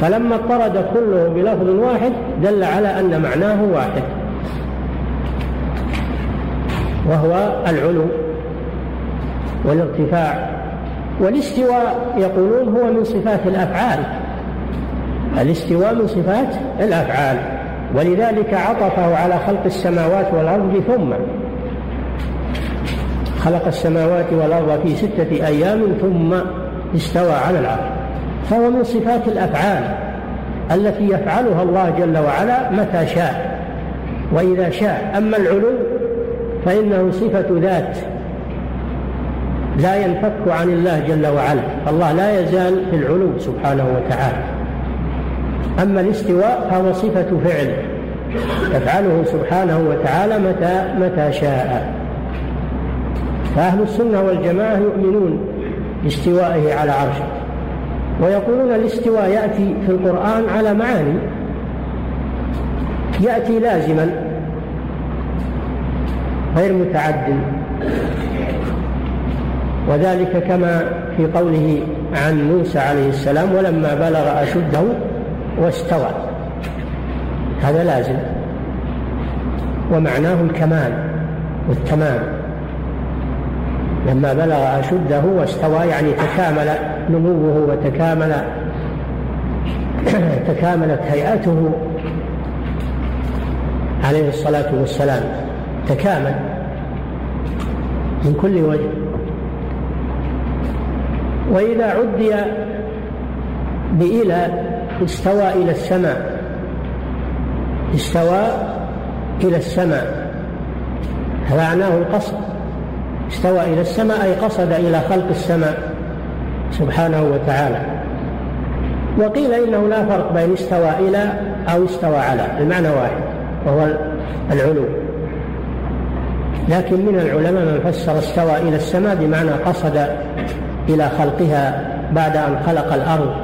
فلما اضطرد كله بلفظ واحد دل على أن معناه واحد. وهو العلو والارتفاع والاستواء يقولون هو من صفات الأفعال. الاستواء من صفات الأفعال ولذلك عطفه على خلق السماوات والأرض ثم خلق السماوات والأرض في ستة أيام ثم استوى على العرش. فهو من صفات الأفعال التي يفعلها الله جل وعلا متى شاء وإذا شاء. أما العلو فإنه صفة ذات لا ينفك عن الله جل وعلا. الله لا يزال في العلو سبحانه وتعالى. أما الاستواء فهو صفة فعل يفعله سبحانه وتعالى متى متى شاء. فأهل السنة والجماعة يؤمنون باستوائه على عرشه ويقولون الاستواء يأتي في القرآن على معاني. يأتي لازما غير متعد وذلك كما في قوله عن موسى عليه السلام ولما بلغ أشده واستوى. هذا لازم. ومعناه الكمال والتمام. لما بلغ أشده واستوى يعني تكامل نموه وتكامل تكاملت هيئته عليه الصلاة والسلام. تكامل من كل وجه. وإذا عدي بإلى استوى إلى السماء. استوى إلى السماء. معناه القصد. استوى إلى السماء أي قصد إلى خلق السماء سبحانه وتعالى. وقيل إنه لا فرق بين استوى إلى أو استوى على المعنى واحد وهو العلو. لكن من العلماء من فسر استوى إلى السماء بمعنى قصد إلى خلقها بعد أن خلق الأرض.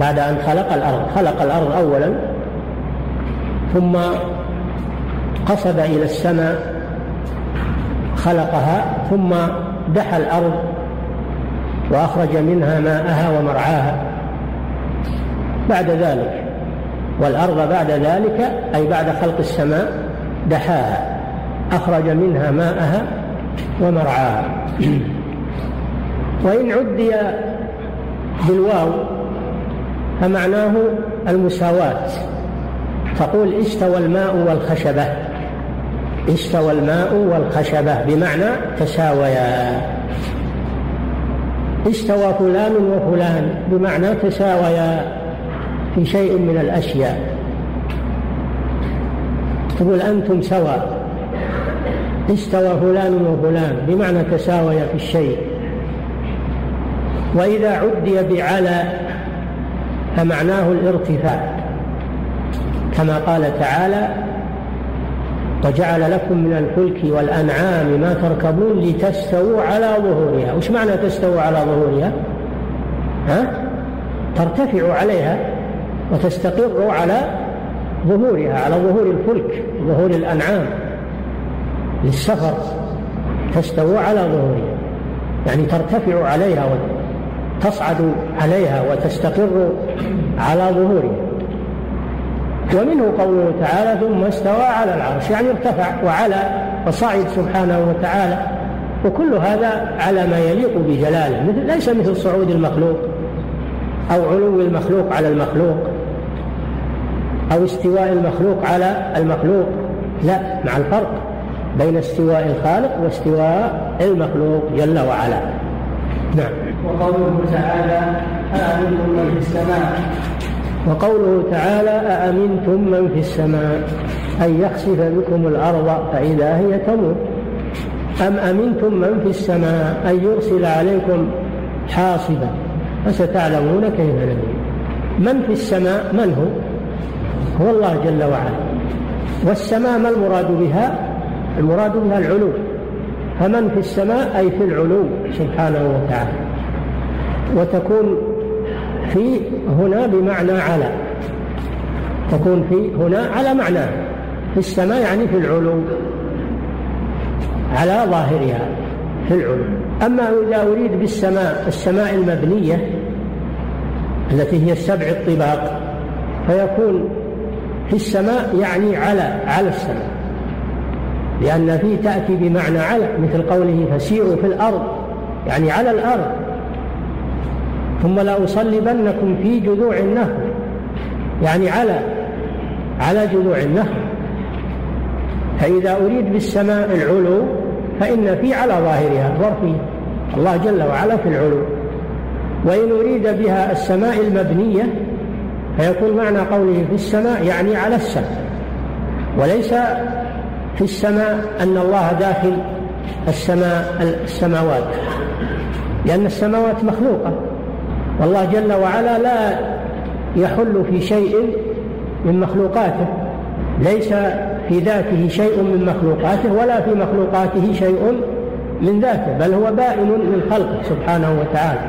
بعد أن خلق الأرض. خلق الأرض أولا ثم قصد إلى السماء خلقها ثم دحى الأرض وأخرج منها ماءها ومرعاها. بعد ذلك والأرض بعد ذلك أي بعد خلق السماء دحاها. أخرج منها ماءها ومرعاها. وإن عدي بالواو فمعناه المساواة. تقول استوى الماء والخشبة. استوى الماء والخشبة بمعنى تساويا. استوى فلان وفلان بمعنى تساويا في شيء من الأشياء. تقول أنتم سواء. استوى فلان وفلان بمعنى تساويا في الشيء. وإذا عدي بعلى فمعناه الارتفاع كما قال تعالى وجعل لكم من الفلك والأنعام ما تركبون لتستووا على ظهورها. وش معنى تستووا على ظهورها؟ ها؟ ترتفعوا عليها وتستقروا على ظهورها على ظهور الفلك ظهور الأنعام. للسفر تستووا على ظهورها يعني ترتفع عليها وتصعد عليها وتستقر على ظهورها. ومنه قوله تعالى ثم استوى على العرش يعني ارتفع وعلى وصعد سبحانه وتعالى. وكل هذا على ما يليق بجلاله مثل ليس مثل صعود المخلوق أو علو المخلوق على المخلوق أو استواء المخلوق على المخلوق لا مع الفرق. بين استواء الخالق واستواء المخلوق جل وعلا. نعم. وقوله تعالى أأمنتم من في السماء؟ وقوله تعالى أأمنتم من في السماء؟ أن يخسف بكم الأرض فإذا هي تموت. أم أمنتم من في السماء؟ أن يرسل عليكم حاصبا. فستعلمون كيف نذير من في السماء؟ من هو؟ هو الله جل وعلا. والسماء ما المراد بها؟ المراد بها العلو. فمن في السماء أي في العلو سبحانه وتعالى. وتكون في هنا بمعنى على. تكون في هنا على معنى. في السماء يعني في العلو. على ظاهرها في العلو. أما إذا أريد بالسماء السماء المبنية التي هي السبع الطباق فيكون في السماء يعني على على السماء. لأن في تأتي بمعنى على مثل قوله فسيروا في الأرض يعني على الأرض. ثم لأصلبنكم في جذوع النخل يعني على على جذوع النخل. فإذا أريد بالسماء العلو فإن في على ظاهرها ظرفية الله جل وعلا في العلو. وإن أريد بها السماء المبنية فيكون معنى قوله في السماء يعني على السماء وليس في السماء أن الله داخل السماء السماوات. لأن السماوات مخلوقة. والله جل وعلا لا يحل في شيء من مخلوقاته. ليس في ذاته شيء من مخلوقاته ولا في مخلوقاته شيء من ذاته بل هو بائن من خلقه سبحانه وتعالى.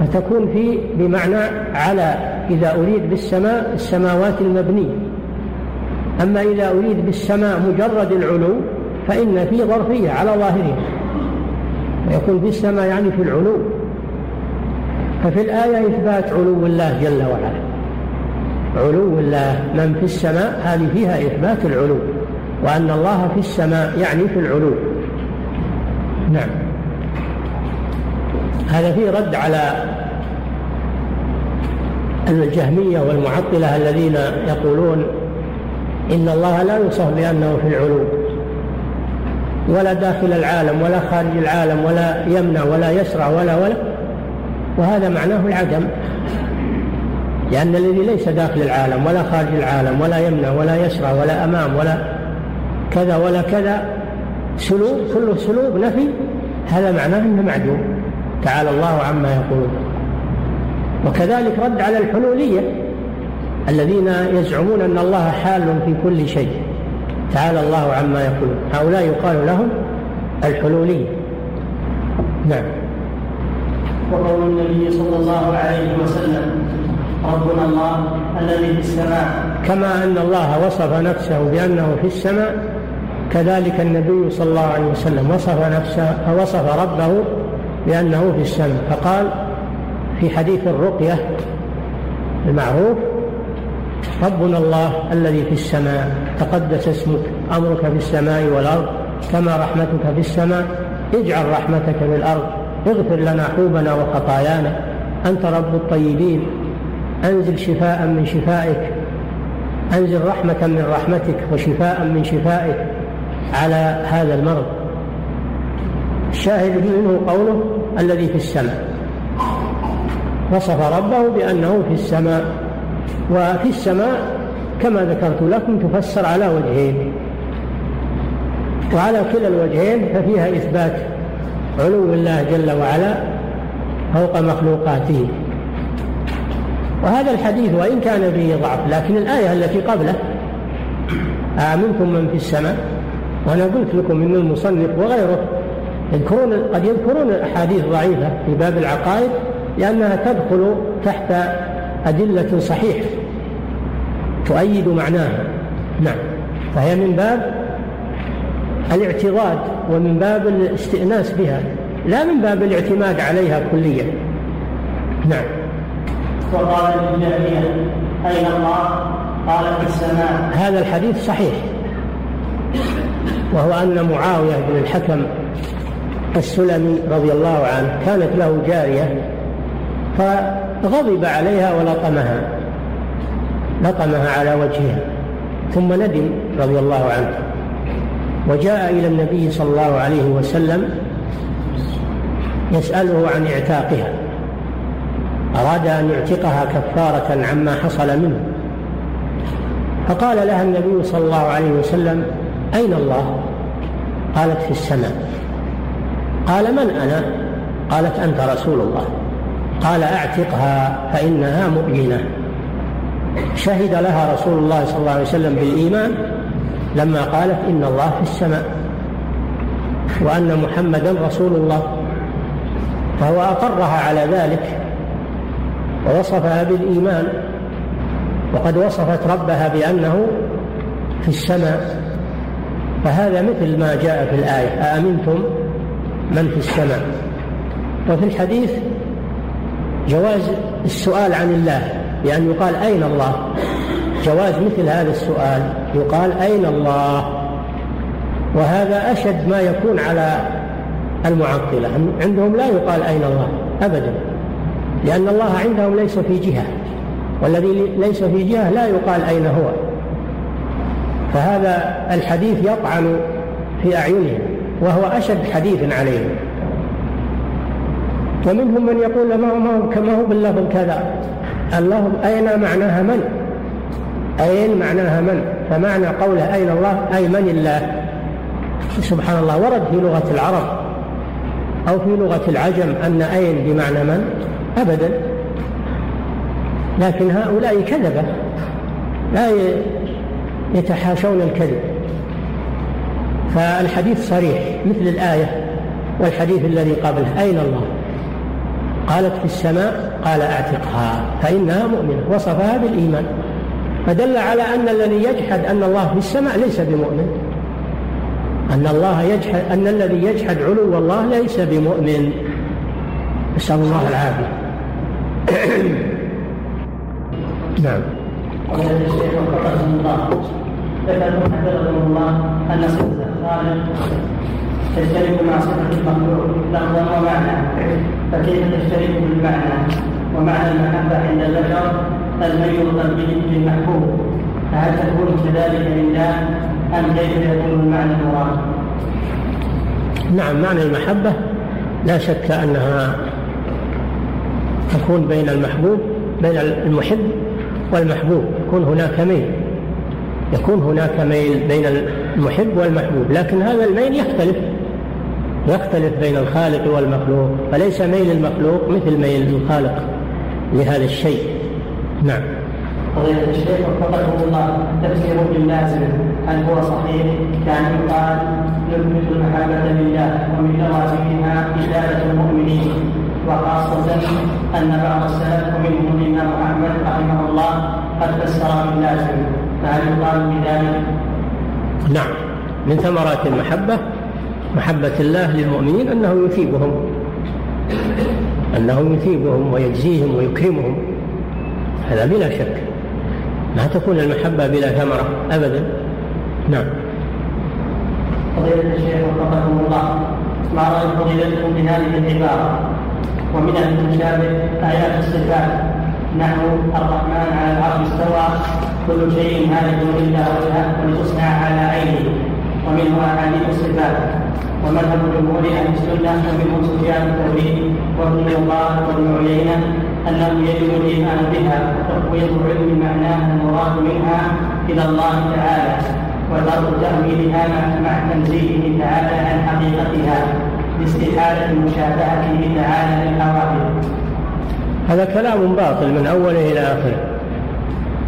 فتكون في بمعنى على إذا أريد بالسماء السماوات المبنية. أما إذا أريد بالسماء مجرد العلو فإن في ظرفية على ظاهرها. ويكون في السماء يعني في العلو. ففي الآية إثبات علو الله جل وعلا. علو الله من في السماء هذه فيها إثبات العلو. وأن الله في السماء يعني في العلو. نعم. هذا فيه رد على الجهمية والمعطلة الذين يقولون إن الله لا يوصف بأنه في العلو ولا داخل العالم ولا خارج العالم ولا يمنع ولا يسرع ولا ولا. وهذا معناه العدم لأن الذي ليس داخل العالم ولا خارج العالم ولا يمنع ولا يسرع ولا أمام ولا كذا ولا كذا سلوب كله سلوب نفي هذا معناه أنه معدوم. تعالى الله عما يقولون. وكذلك رد على الحلولية. الذين يزعمون أن الله حال في كل شيء. تعالى الله عما يقولون. هؤلاء يقال لهم الحلولية نعم. وقول النبي صلى الله عليه وسلم ربنا الله الذي في السماء. كما أن الله وصف نفسه بأنه في السماء كذلك النبي صلى الله عليه وسلم وصف نفسه وصف ربه بأنه في السماء. فقال في حديث الرقية المعروف ربنا الله الذي في السماء تقدس اسمك أمرك في السماء والأرض كما رحمتك في السماء اجعل رحمتك في الأرض اغفر لنا حوبنا وخطايانا. أنت رب الطيبين. أنزل شفاء من شفائك. أنزل رحمة من رحمتك وشفاء من شفائك على هذا المرض. الشاهد منه قوله الذي في السماء. وصف ربه بأنه في السماء. وفي السماء كما ذكرت لكم تفسر على وجهين. وعلى كلا الوجهين ففيها إثبات علو الله جل وعلا فوق مخلوقاته. وهذا الحديث وإن كان فيه ضعف لكن الآية التي قبله أأمنتم من في السماء وأنا قلت لكم إن المصنف وغيره يذكرون قد يذكرون الأحاديث ضعيفة في باب العقائد لأنها تدخل تحت أدلة صحيحة. تؤيد معناها نعم. فهي من باب الاعتضاد ومن باب الاستئناس بها لا من باب الاعتماد عليها كليا. نعم. وقال أين الله؟ قال في السماء. هذا الحديث صحيح. وهو أن معاوية بن الحكم السلمي رضي الله عنه كانت له جارية فغضب عليها ولطمها. لطمها على وجهها ثم ندم رضي الله عنه. وجاء إلى النبي صلى الله عليه وسلم يسأله عن إعتاقها. أراد أن يعتقها كفارة عما حصل منه. فقال لها النبي صلى الله عليه وسلم أين الله؟ قالت في السماء. قال من أنا؟ قالت أنت رسول الله. قال أعتقها فإنها مؤمنة. شهد لها رسول الله صلى الله عليه وسلم بالإيمان لما قالت إن الله في السماء وأن محمدا رسول الله. فهو أقرها على ذلك ووصفها بالإيمان وقد وصفت ربها بأنه في السماء. فهذا مثل ما جاء في الآية أأمنتم من في السماء؟ وفي الحديث جواز السؤال عن الله. بأن يقال أين الله؟ جواز مثل هذا السؤال. يقال أين الله؟ وهذا أشد ما يكون على المعطلة. عندهم لا يقال أين الله أبدا لأن الله عندهم ليس في جهة والذي ليس في جهة لا يقال أين هو. فهذا الحديث يطعن في أعينهم وهو أشد حديث عليهم. ومنهم من يقول ما هو كما هو باللفظ كذا اللفظ أين معناها من؟ أين معناها من؟ فمعنى قوله أين الله؟ أي من الله؟ سبحان الله ورد في لغة العرب أو في لغة العجم أن أين بمعنى من؟ أبدا. لكن هؤلاء كذبة لا يتحاشون الكذب. فالحديث صريح مثل الآية والحديث الذي قبله أين الله؟ قالت في السماء قال أعتقها فإنها مؤمنة وصفها بالإيمان فدل على أن الذي يجحد أن الله في السماء ليس بمؤمن. أن الله يجحد أن الذي يجحد علو الله ليس بمؤمن. نسأل الله العافية. نعم. قال الشيخ وفقه الله ذكر حفظه الله أن صفة الخالق تشترك مع صفة المخلوق لفظا ومعنى فكيف تشترك بالمعنى؟ ومعنى المحبة عند البشر الميل قلبه بالمحبوب فهل تكون كذلك لله أم كيف يكون المعنى المراد؟ نعم معنى المحبة لا شك أنها تكون بين المحبوب بين المحب والمحبوب. يكون هناك ميل. يكون هناك ميل بين المحب والمحبوب. لكن هذا الميل يختلف. يختلف بين الخالق والمخلوق فليس ميل المخلوق مثل ميل الخالق لهذا الشيء. نعم. فضيلة الشيخ وفقكم الله تفسير باللازم هل هو صحيح؟ كان يقال نثبت المحبة لله ومن لوازمها إزالة المؤمنين. وخاصة أن بعض السلف ومنهم الإمام أحمد رحمه الله قد فسر باللازم فهل يقال بذلك؟ نعم. من ثمرات المحبة محبة الله للمؤمنين أنه يثيبهم. أنه يثيبهم ويجزيهم ويكرمهم. هذا بلا شك. ما تكون المحبة بلا ثمرة أبدا. نعم. فضيلة الشيخ وفقكم الله. ما رأي فضيلتكم بهذه العبارة؟ ومن المشابه آيات الصفات. نحو الرحمن على العرش استوى. كل شيء هالك إلا وجهه ولتصنع على عينه. ومنه أحاديث الصفات. ومذهب جمهور أهل السنة ومنهم سفيان الثوري وابن مبارك وابن عيينة أنه يجب الإيمان بها وتقويض علم معناها المراد منها إلى الله تعالى وترك تأويلها مع تنزيهه تعالى عن حقيقتها لاستحالة مشابهته تعالى للحوادث هذا كلام باطل من أوله إلى آخره.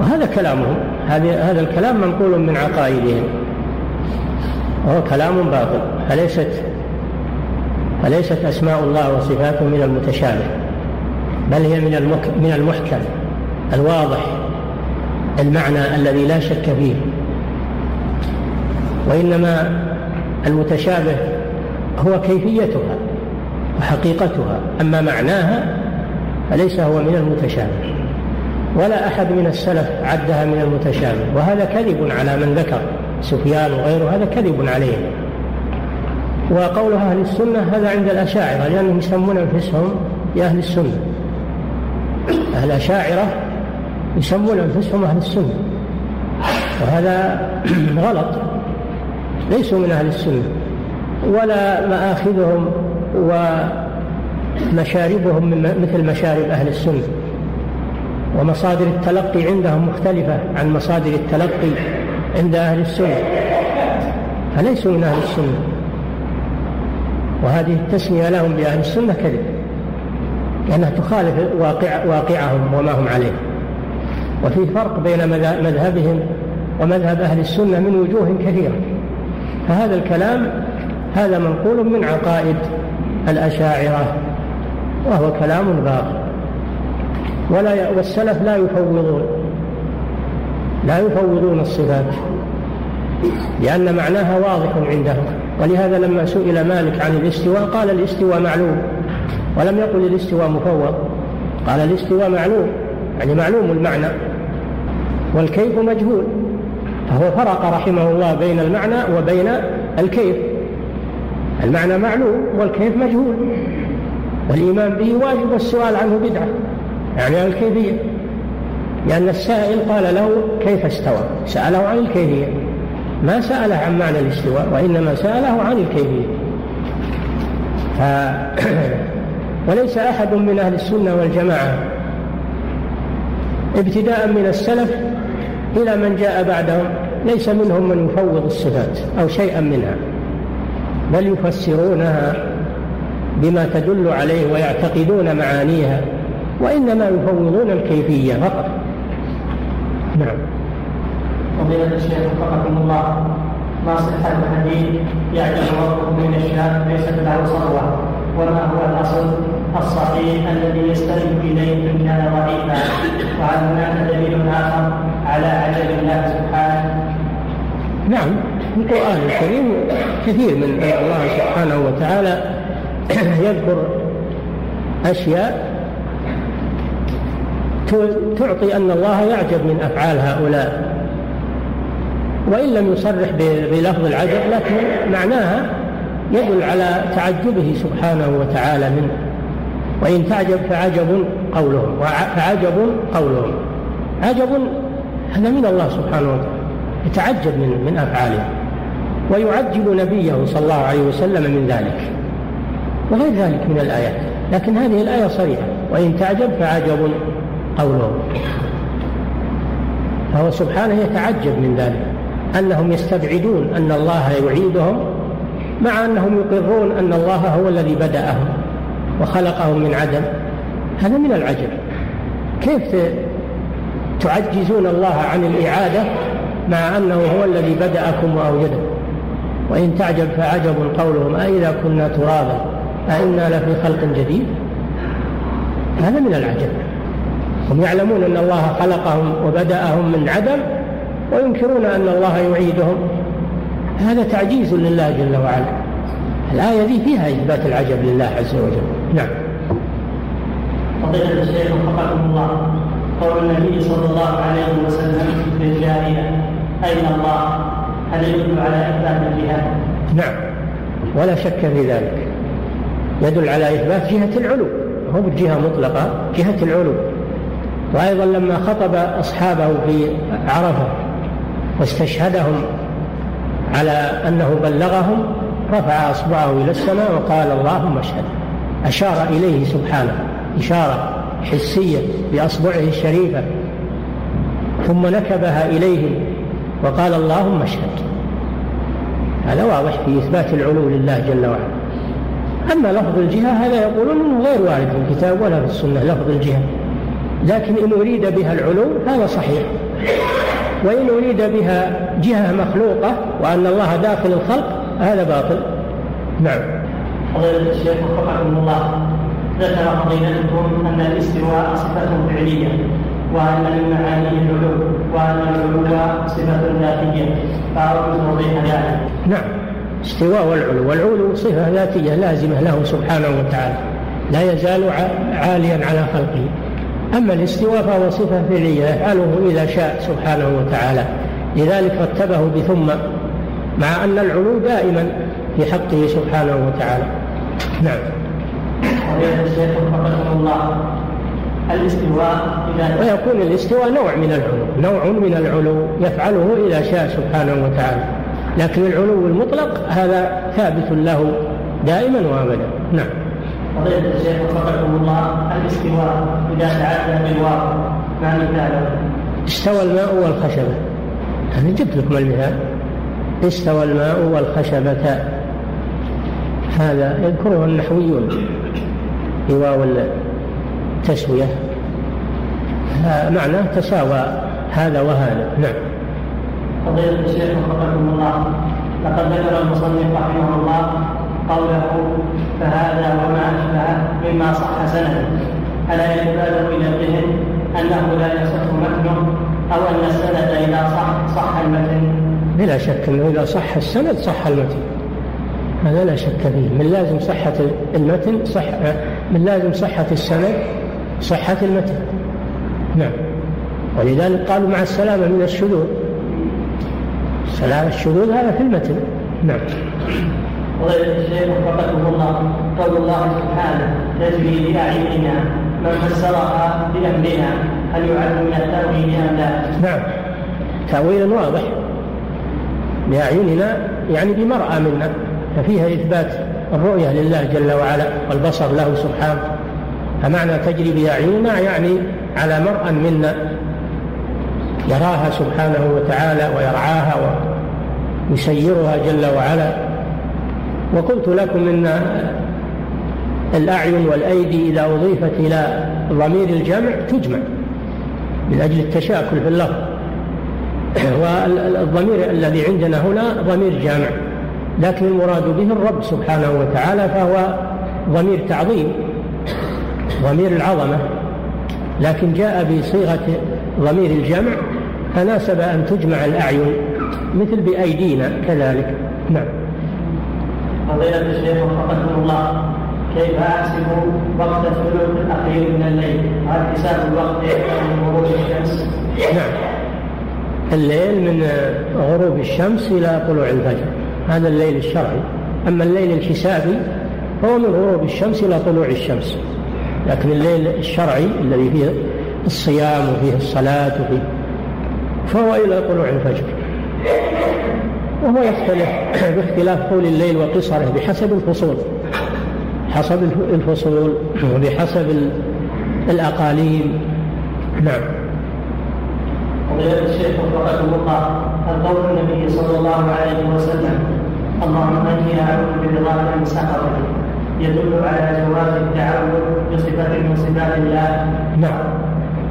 وهذا كلامهم هذا الكلام منقول من عقائدهم. وهو كلام باطل. فليست فليست أسماء الله وصفاته من المتشابه بل هي من من المحكم الواضح المعنى الذي لا شك فيه. وإنما المتشابه هو كيفيتها وحقيقتها أما معناها فليس هو من المتشابه. ولا أحد من السلف عدها من المتشابه وهذا كذب على من ذكر سفيان وغيره هذا كذب عليه. وقول أهل السنة هذا عند الأشاعرة لأنهم يسمون أنفسهم بأهل السنة. أهل الأشاعرة يسمون أنفسهم أهل السنة. وهذا غلط. ليسوا من أهل السنة. ولا مآخذهم ومشاربهم مثل مشارب أهل السنة. ومصادر التلقي عندهم مختلفة عن مصادر التلقي عند أهل السنة. فليسوا من أهل السنة. وهذه التسمية لهم بأهل السنة كذب لأنها تخالف واقع واقعهم وما هم عليه. وفي فرق بين مذهبهم ومذهب أهل السنة من وجوه كثيرة. فهذا الكلام هذا منقول من عقائد الأشاعرة وهو كلام باطل. ولا والسلف لا يفوضون لا يفوضون الصفات. لأن معناها واضح عندهم. ولهذا لما سئل مالك عن الاستواء قال الاستواء معلوم. ولم يقل الاستواء مفوض. قال الاستواء معلوم. يعني معلوم المعنى. والكيف مجهول. فهو فرق رحمه الله بين المعنى وبين الكيف. المعنى معلوم والكيف مجهول. والإيمان به واجب والسؤال عنه بدعة. يعني الكيفية. لأن السائل قال له كيف استوى؟ سأله عن الكيفية. ما سأله عن معنى الاستواء وإنما سأله عن الكيفية. ف... وليس أحد من أهل السنة والجماعة ابتداء من السلف إلى من جاء بعدهم ليس منهم من يفوض الصفات أو شيئا منها بل يفسرونها بما تدل عليه ويعتقدون معانيها وإنما يفوضون الكيفية فقط. نعم. فضيلة الشيخ وفقكم الله. ما صحة الحديث يعجب ربه من الشاب ليست له صلوة وما هو الأصل؟ الصحيح الذي يستند إليه إن كان ضعيفا وهل هناك دليل آخر على عجب الله سبحانه. نعم القرآن الكريم كثير من الله سبحانه وتعالى يذكر أشياء تعطي أن الله يعجب من أفعال هؤلاء. وإن لم يصرح بلفظ العجب لكن معناها يدل على تعجبه سبحانه وتعالى منه. وإن تعجب فعجب قولهم. فعجب قولهم. عجب هذا من الله سبحانه وتعالى. يتعجب من من أفعاله. ويعجب نبيه صلى الله عليه وسلم من ذلك. وغير ذلك من الآيات. لكن هذه الآية صريحة. وإن تعجب فعجب قولهم. فهو سبحانه يتعجب من ذلك. أنهم يستبعدون أن الله يعيدهم مع أنهم يقرون أن الله هو الذي بدأهم وخلقهم من عدم. هذا من العجب. كيف تعجزون الله عن الإعادة مع أنه هو الذي بدأكم وأوجدكم؟ وإن تعجب فعجب قولهم أئذا كنا ترابا أئنا لفي خلق جديد؟ هذا من العجب. هم يعلمون أن الله خلقهم وبدأهم من عدم وينكرون أن الله يعيدهم. هذا تعجيز لله جل وعلا. الآية دي فيها إثبات العجب لله عز وجل. نعم. فضيلة الشيخ وفقكم الله. قول النبي صلى الله عليه وسلم للجارية أين الله؟ هل يدل على إثبات الجهاد؟ نعم. ولا شك في ذلك. يدل على إثبات جهة العلو. هو بالجهة مطلقة جهة العلو. وأيضا لما خطب أصحابه في عرفة واستشهدهم على أنه بلغهم رفع أصبعه إلى السماء وقال اللهم اشهد. أشار إليه سبحانه إشارة حسية بأصبعه الشريفة. ثم نكبها إليهم وقال اللهم اشهد. هذا واضح في إثبات العلو لله جل وعلا. أما لفظ الجهة هذا يقولون أنه غير وارد في الكتاب ولا في السنة لفظ الجهة. لكن إن أريد بها العلو هذا صحيح. وإن أريد بها جهة مخلوقة وأن الله داخل الخلق هذا باطل. نعم. فضيلة الشيخ وفقكم الله ذكر فضيلتكم أن الاستواء صفة فعلية وأن من معانيه العلو وأن العلو صفة ذاتية. فأرجو توضيح ذلك. نعم. استواء والعلو. والعلو صفة ذاتية لازمة له سبحانه وتعالى. لا يزال عاليا على خلقه. أما الاستواء فهو صفة فعلية يفعله إذا شاء سبحانه وتعالى. لذلك رتبه بثم مع أن العلو دائما في حقه سبحانه وتعالى. نعم. الشيخ الله الاستواء إذا ويكون الاستواء نوع من العلو نوع من العلو يفعله إذا شاء سبحانه وتعالى. لكن العلو المطلق هذا ثابت له دائما وابدا. نعم. فضيلة الشيخ وفقكم الله الاستواء إذا تعدى بالواقع ما مثاله؟ استوى الماء والخشبة. أنا جبت لكم المثال. استوى الماء والخشبة. هذا يذكره النحويون. في واو التسوية معناه تساوى. هذا وهذا. نعم. فضيلة الشيخ وفقكم الله لقد ذكر المصنف رحمه الله قوله فهذا وما أشبهه مما صح سنده. ألا يتبادر إلى الذهن أنه لا يصح متنه أو أن السند إذا صح صح المتن؟ بلا شك أنه إذا صح السند صح المتن. هذا لا شك فيه. من لازم صحة المتن صح من لازم صحة السند صحة المتن. نعم. ولذلك قالوا مع السلامة من الشذوذ. سلامة الشذوذ هذا في المتن. نعم. وغير الشيخ وفقكم قول الله سبحانه تجري بأعيننا من فسرها بأمرنا. هل يعد من التأويل أم لا؟ نعم. تأويل واضح. بأعيننا يعني بمرأى منا. ففيها إثبات الرؤية لله جل وعلا والبصر له سبحانه. فمعنى تجري بأعيننا يعني على مرأى منا. يراها سبحانه وتعالى ويرعاها ويسيرها جل وعلا. وقلت لكم إن الأعين والأيدي إذا أضيفت إلى ضمير الجمع تجمع من أجل التشاكل في اللفظ. والضمير الذي عندنا هنا ضمير جامع. لكن المراد به الرب سبحانه وتعالى فهو ضمير تعظيم ضمير العظمة. لكن جاء بصيغة ضمير الجمع فناسب أن تجمع الأعين مثل بأيدينا كذلك. نعم. فضيلة الشيخ وفقكم الله كيف أحسب وقت الثلث الأخير من الليل؟ هل حساب الوقت من غروب الشمس؟ نعم. الليل من غروب الشمس إلى طلوع الفجر. هذا الليل الشرعي. أما الليل الحسابي فهو من غروب الشمس إلى طلوع الشمس. لكن الليل الشرعي الذي فيه الصيام وفيه الصلاة وفيه فهو إلى طلوع الفجر. وهو يختلف باختلاف طول الليل وقصره بحسب الفصول. حسب الفصول وبحسب الأقاليم. نعم. وقال الشيخ وفقكم الله القول النبي صلى الله عليه وسلم اللهم أني أعوذ برضاك من سخطك. يدل على جواز التعوذ بصفة من صفات الله. نعم.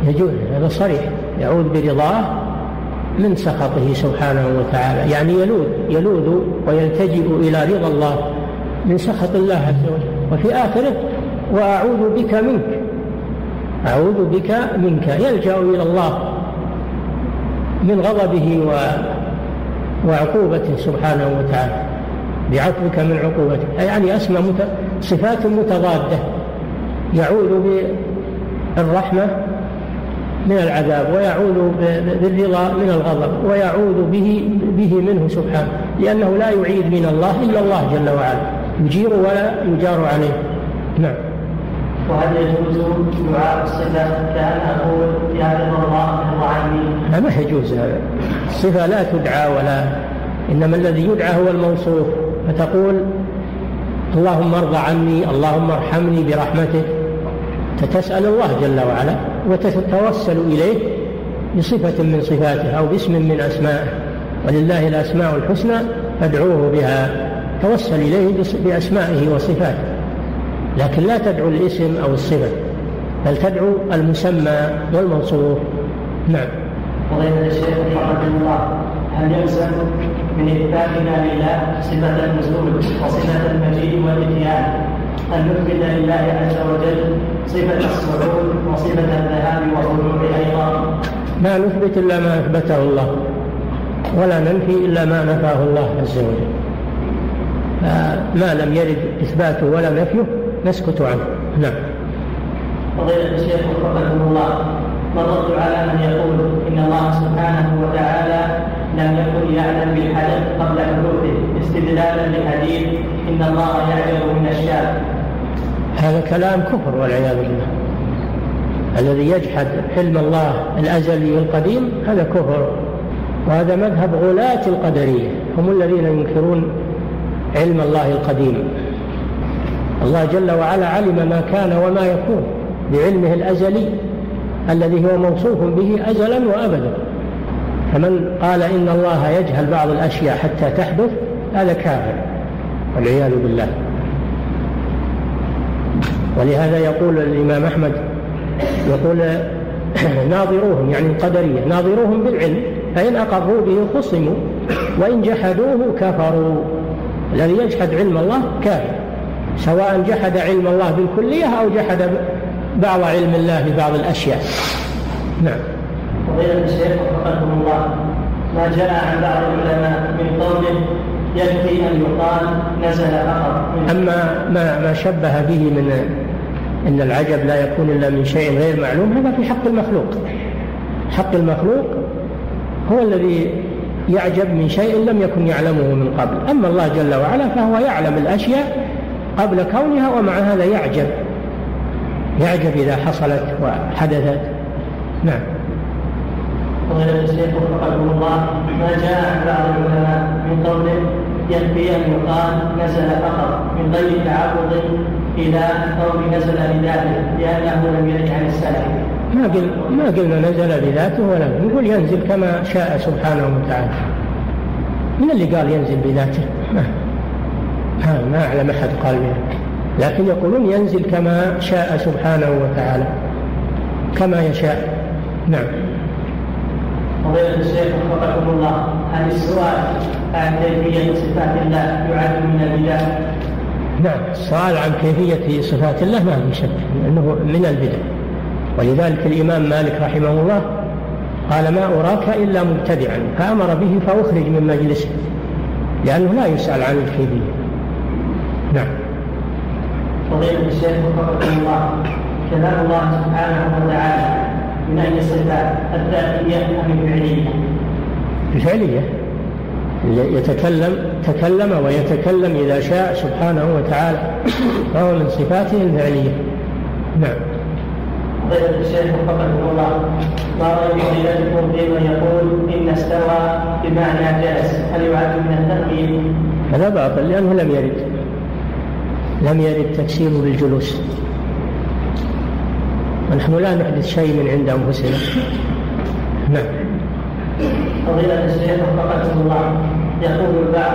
يجوز هذا صريح. يعوذ برضاه من سخطه سبحانه وتعالى. يعني يلوذ يلوذ ويلتجئ إلى رضا الله من سخط الله عز وجل. وفي آخره وأعوذ بك منك أعوذ بك منك. يلجأ إلى الله من غضبه و... وعقوبته سبحانه وتعالى. بعفوك من عقوبته. يعني مت... صفات متضادة. يعوذ بالرحمة من العذاب ويعوذ بالرضا من الغضب ويعوذ به به منه سبحانه لأنه لا يعيد من الله إلا الله جل وعلا يجير ولا يجار عليه. نعم. وهل يجوز دعاء الصفة كأن يا رضا الله عني؟ ما يجوز هذا. الصفة لا تدعى ولا إنما الذي يدعى هو الموصوف فتقول اللهم ارض عني اللهم ارحمني برحمتك تسأل الله جل وعلا وتتوسل إليه بصفة من صفاته أو باسم من أسمائه. ولله الأسماء الحسنى فادعوه بها. توسل إليه بأسمائه وصفاته. لكن لا تدعو الاسم أو الصفة بل تدعو المسمى والموصوف. نعم. فضيلة الشيخ رحمه الله هل يلزم من إثباتنا لله صفة النزول وصفة المجيء والإتيان؟ أن نثبت لله عز وجل صفة الصعود وصفة الذهاب والرجوع أيضا. ما نثبت إلا ما أثبته الله ولا ننفي إلا ما نفاه الله عز وجل. ما لم يرد إثباته ولا نفيه نسكت عنه. نعم. فضيلة الشيخ وفقكم الله الرد على من يقول إن الله سبحانه وتعالى لم يكن يعلم بالحدث قبل حدوثه استدلالا لحديث إن الله يعلم من الشاب هذا كلام كفر والعياذ بالله. الذي يجحد حلم الله الأزلي القديم هذا كفر. وهذا مذهب غلاة القدرية هم الذين ينكرون علم الله القديم. الله جل وعلا علم ما كان وما يكون بعلمه الأزلي الذي هو موصوف به أزلا وأبدا. فمن قال إن الله يجهل بعض الأشياء حتى تحدث هذا كافر والعياذ بالله. ولهذا يقول الإمام أحمد يقول ناظروهم يعني القدرية ناظروهم بالعلم فإن أقروا به خصموا وإن جحدوه كفروا. الذي يجحد علم الله كافر سواء جحد علم الله بالكلية أو جحد بعض علم الله ببعض الأشياء. نعم. فضيلة الشيخ وفقكم الله ما جاء عن بعض العلماء من قول يكفي أن يقال نزل فقط أما ما ما شبه به من أن العجب لا يكون إلا من شيء غير معلوم هذا في حق المخلوق. حق المخلوق هو الذي يعجب من شيء لم يكن يعلمه من قبل. أما الله جل وعلا فهو يعلم الأشياء قبل كونها ومع هذا يعجب. يعجب إذا حصلت وحدثت. نعم. فضيلة الشيخ وفقكم الله ما جاء عن بعض العلماء من قول يكفي أن يقال نزل فقط من غير تعرض إلى قول نزل بذاته لأنه لم يرد عن السلف ما قل ما قلنا نزل بذاته ولا نقول ينزل كما شاء سبحانه وتعالى. من اللي قال ينزل بذاته؟ ما, ما أعلم أحد قال بذلك لكن يقولون ينزل كما شاء سبحانه وتعالى. كما يشاء. نعم. فضيلة الشيخ وفقكم الله هل السؤال عن كيفية صفات الله يعد من البدع؟ نعم. السؤال عن كيفية صفات الله ما في شك أنه من البدع. ولذلك الإمام مالك رحمه الله قال ما أراك إلا مبتدعا فأمر به فأخرج من مجلسه لأنه لا يسأل عن الكيفية. نعم. فضيلة الشيخ وفقكم الله كلام الله سبحانه وتعالى من أي الصفات الذاتية أم الفعلية؟ الفعلية يتكلم تكلم ويتكلم إذا شاء سبحانه وتعالى فهو من صفاته الفعلية. نعم. فضيلة الشيخ وفقكم الله ما رأي فضيلتكم فيمن يقول إن استوى بمعنى جلس هل يعد من التأويل؟ هذا باطل لأنه لم يرد. لم يرد تفسير بالجلوس. ونحن لا نحدث شيء من عند أنفسنا. نعم. فضيلة الشيخ وفقكم الله يقول البعض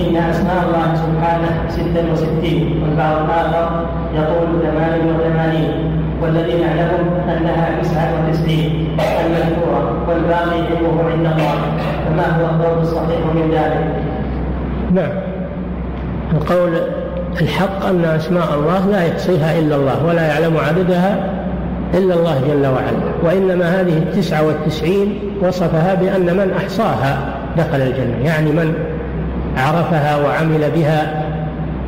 إن أسماء الله سبحانه ستة وستين والبعض الآخر يقول ثمان وثمانين والذي نعلم أنها تسعة وتسعين المذكورة والباقي علمه عند الله. فما هو القول الصحيح من ذلك؟ نعم. القول الحق أن أسماء الله لا يحصيها إلا الله ولا يعلم عددها إلا الله جل وعلا وإنما هذه التسعة والتسعين وصفها بأن من أحصاها. دخل الجنة. يعني من عرفها وعمل بها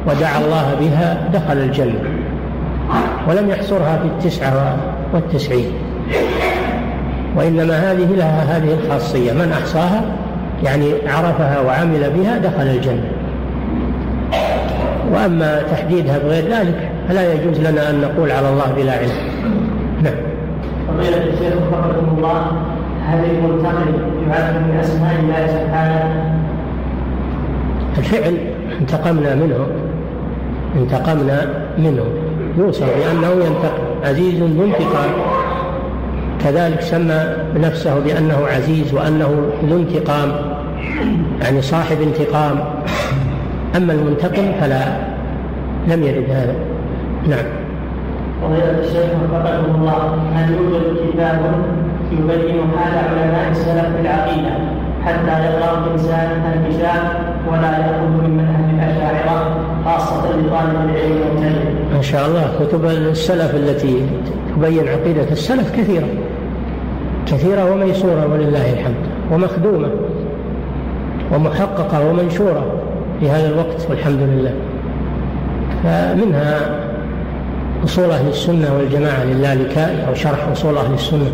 ودعا الله بها دخل الجنة. ولم يحصرها في التسعة والتسعين. وإنما هذه لها هذه الخاصية. من أحصاها؟ يعني عرفها وعمل بها دخل الجنة. وأما تحديدها بغير ذلك فلا يجوز لنا أن نقول على الله بلا علم. نعم. فضيلة الشيخ وفقكم الله. هل المنتقل يعد من أسماء الله سبحانه؟ الفعل انتقمنا منه انتقمنا منه. يوصف بأنه ينتقم عزيز ذو انتقام كذلك سمى نفسه بأنه عزيز وأنه ذو انتقام يعني صاحب انتقام. أما المنتقم فلا لم يرد هذا. نعم. فضيلة الشيخ وفقكم الله هل يوجد كتاب يبين حال علماء السلف في العقيدة حتى يقرأ الإنسان الكتاب ولا يأخذ من منهج الأشاعرة خاصة لطالب العلم المبتدئ. ما شاء الله كتب السلف التي تبين عقيدة السلف كثيرة. كثيرة وميسورة ولله الحمد ومخدومة ومحققة ومنشورة في هذا الوقت والحمد لله. فمنها أصول أهل السنة والجماعة للالكائي أو شرح أصول أهل السنة.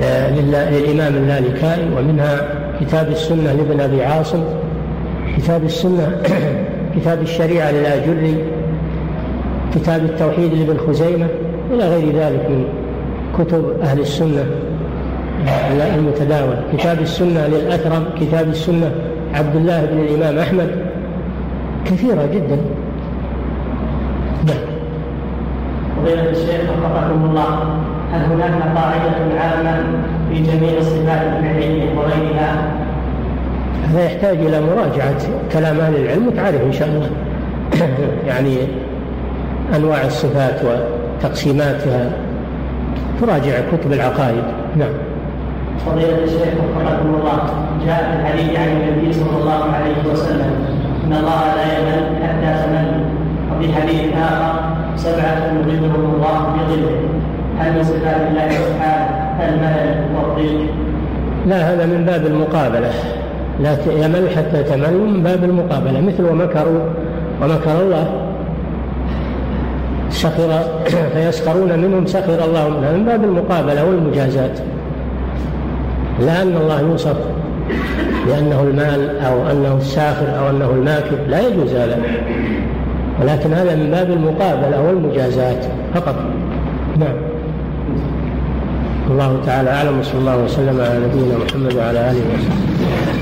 للإمام اللالكائي ومنها كتاب السنة لابن أبي عاصم. كتاب السنة كتاب الشريعة للآجري. كتاب التوحيد لابن خزيمة. إلى غير ذلك من كتب أهل السنة المتداول. كتاب السنة للأثرم كتاب السنة عبد الله بن الإمام أحمد. كثيرة جدا. نعم الشيخ الله. هل هناك قاعدة عامة في جميع الصفات الفعلية وغيرها؟ هذا يحتاج إلى مراجعة كلام أهل العلم وتعرف إن شاء الله. يعني أنواع الصفات وتقسيماتها. تراجع كتب العقائد. نعم. فضيلة الشيخ وفقكم الله جاء في الحديث عن النبي صلى الله عليه وسلم إن الله لا يمل حتى تمل. وفي حديث آخر سبعة يظلهم الله بظله من صفات الله سبحانه الملل والضيق؟ لا هذا من باب المقابلة. لا يمل حتى تمل من باب المقابلة مثل ومكروا ومكر الله. سخر فيسخرون منهم سخر الله. منهم من باب المقابلة والمجازات. لا أن الله يوصف بأنه المال أو أنه الساخر أو أنه الماكر لا يجوز هذا. ولكن هذا من باب المقابلة والمجازات فقط. نعم. الله تعالى أعلم وصلى الله وسلم على نبينا محمد وعلى آله وصحبه.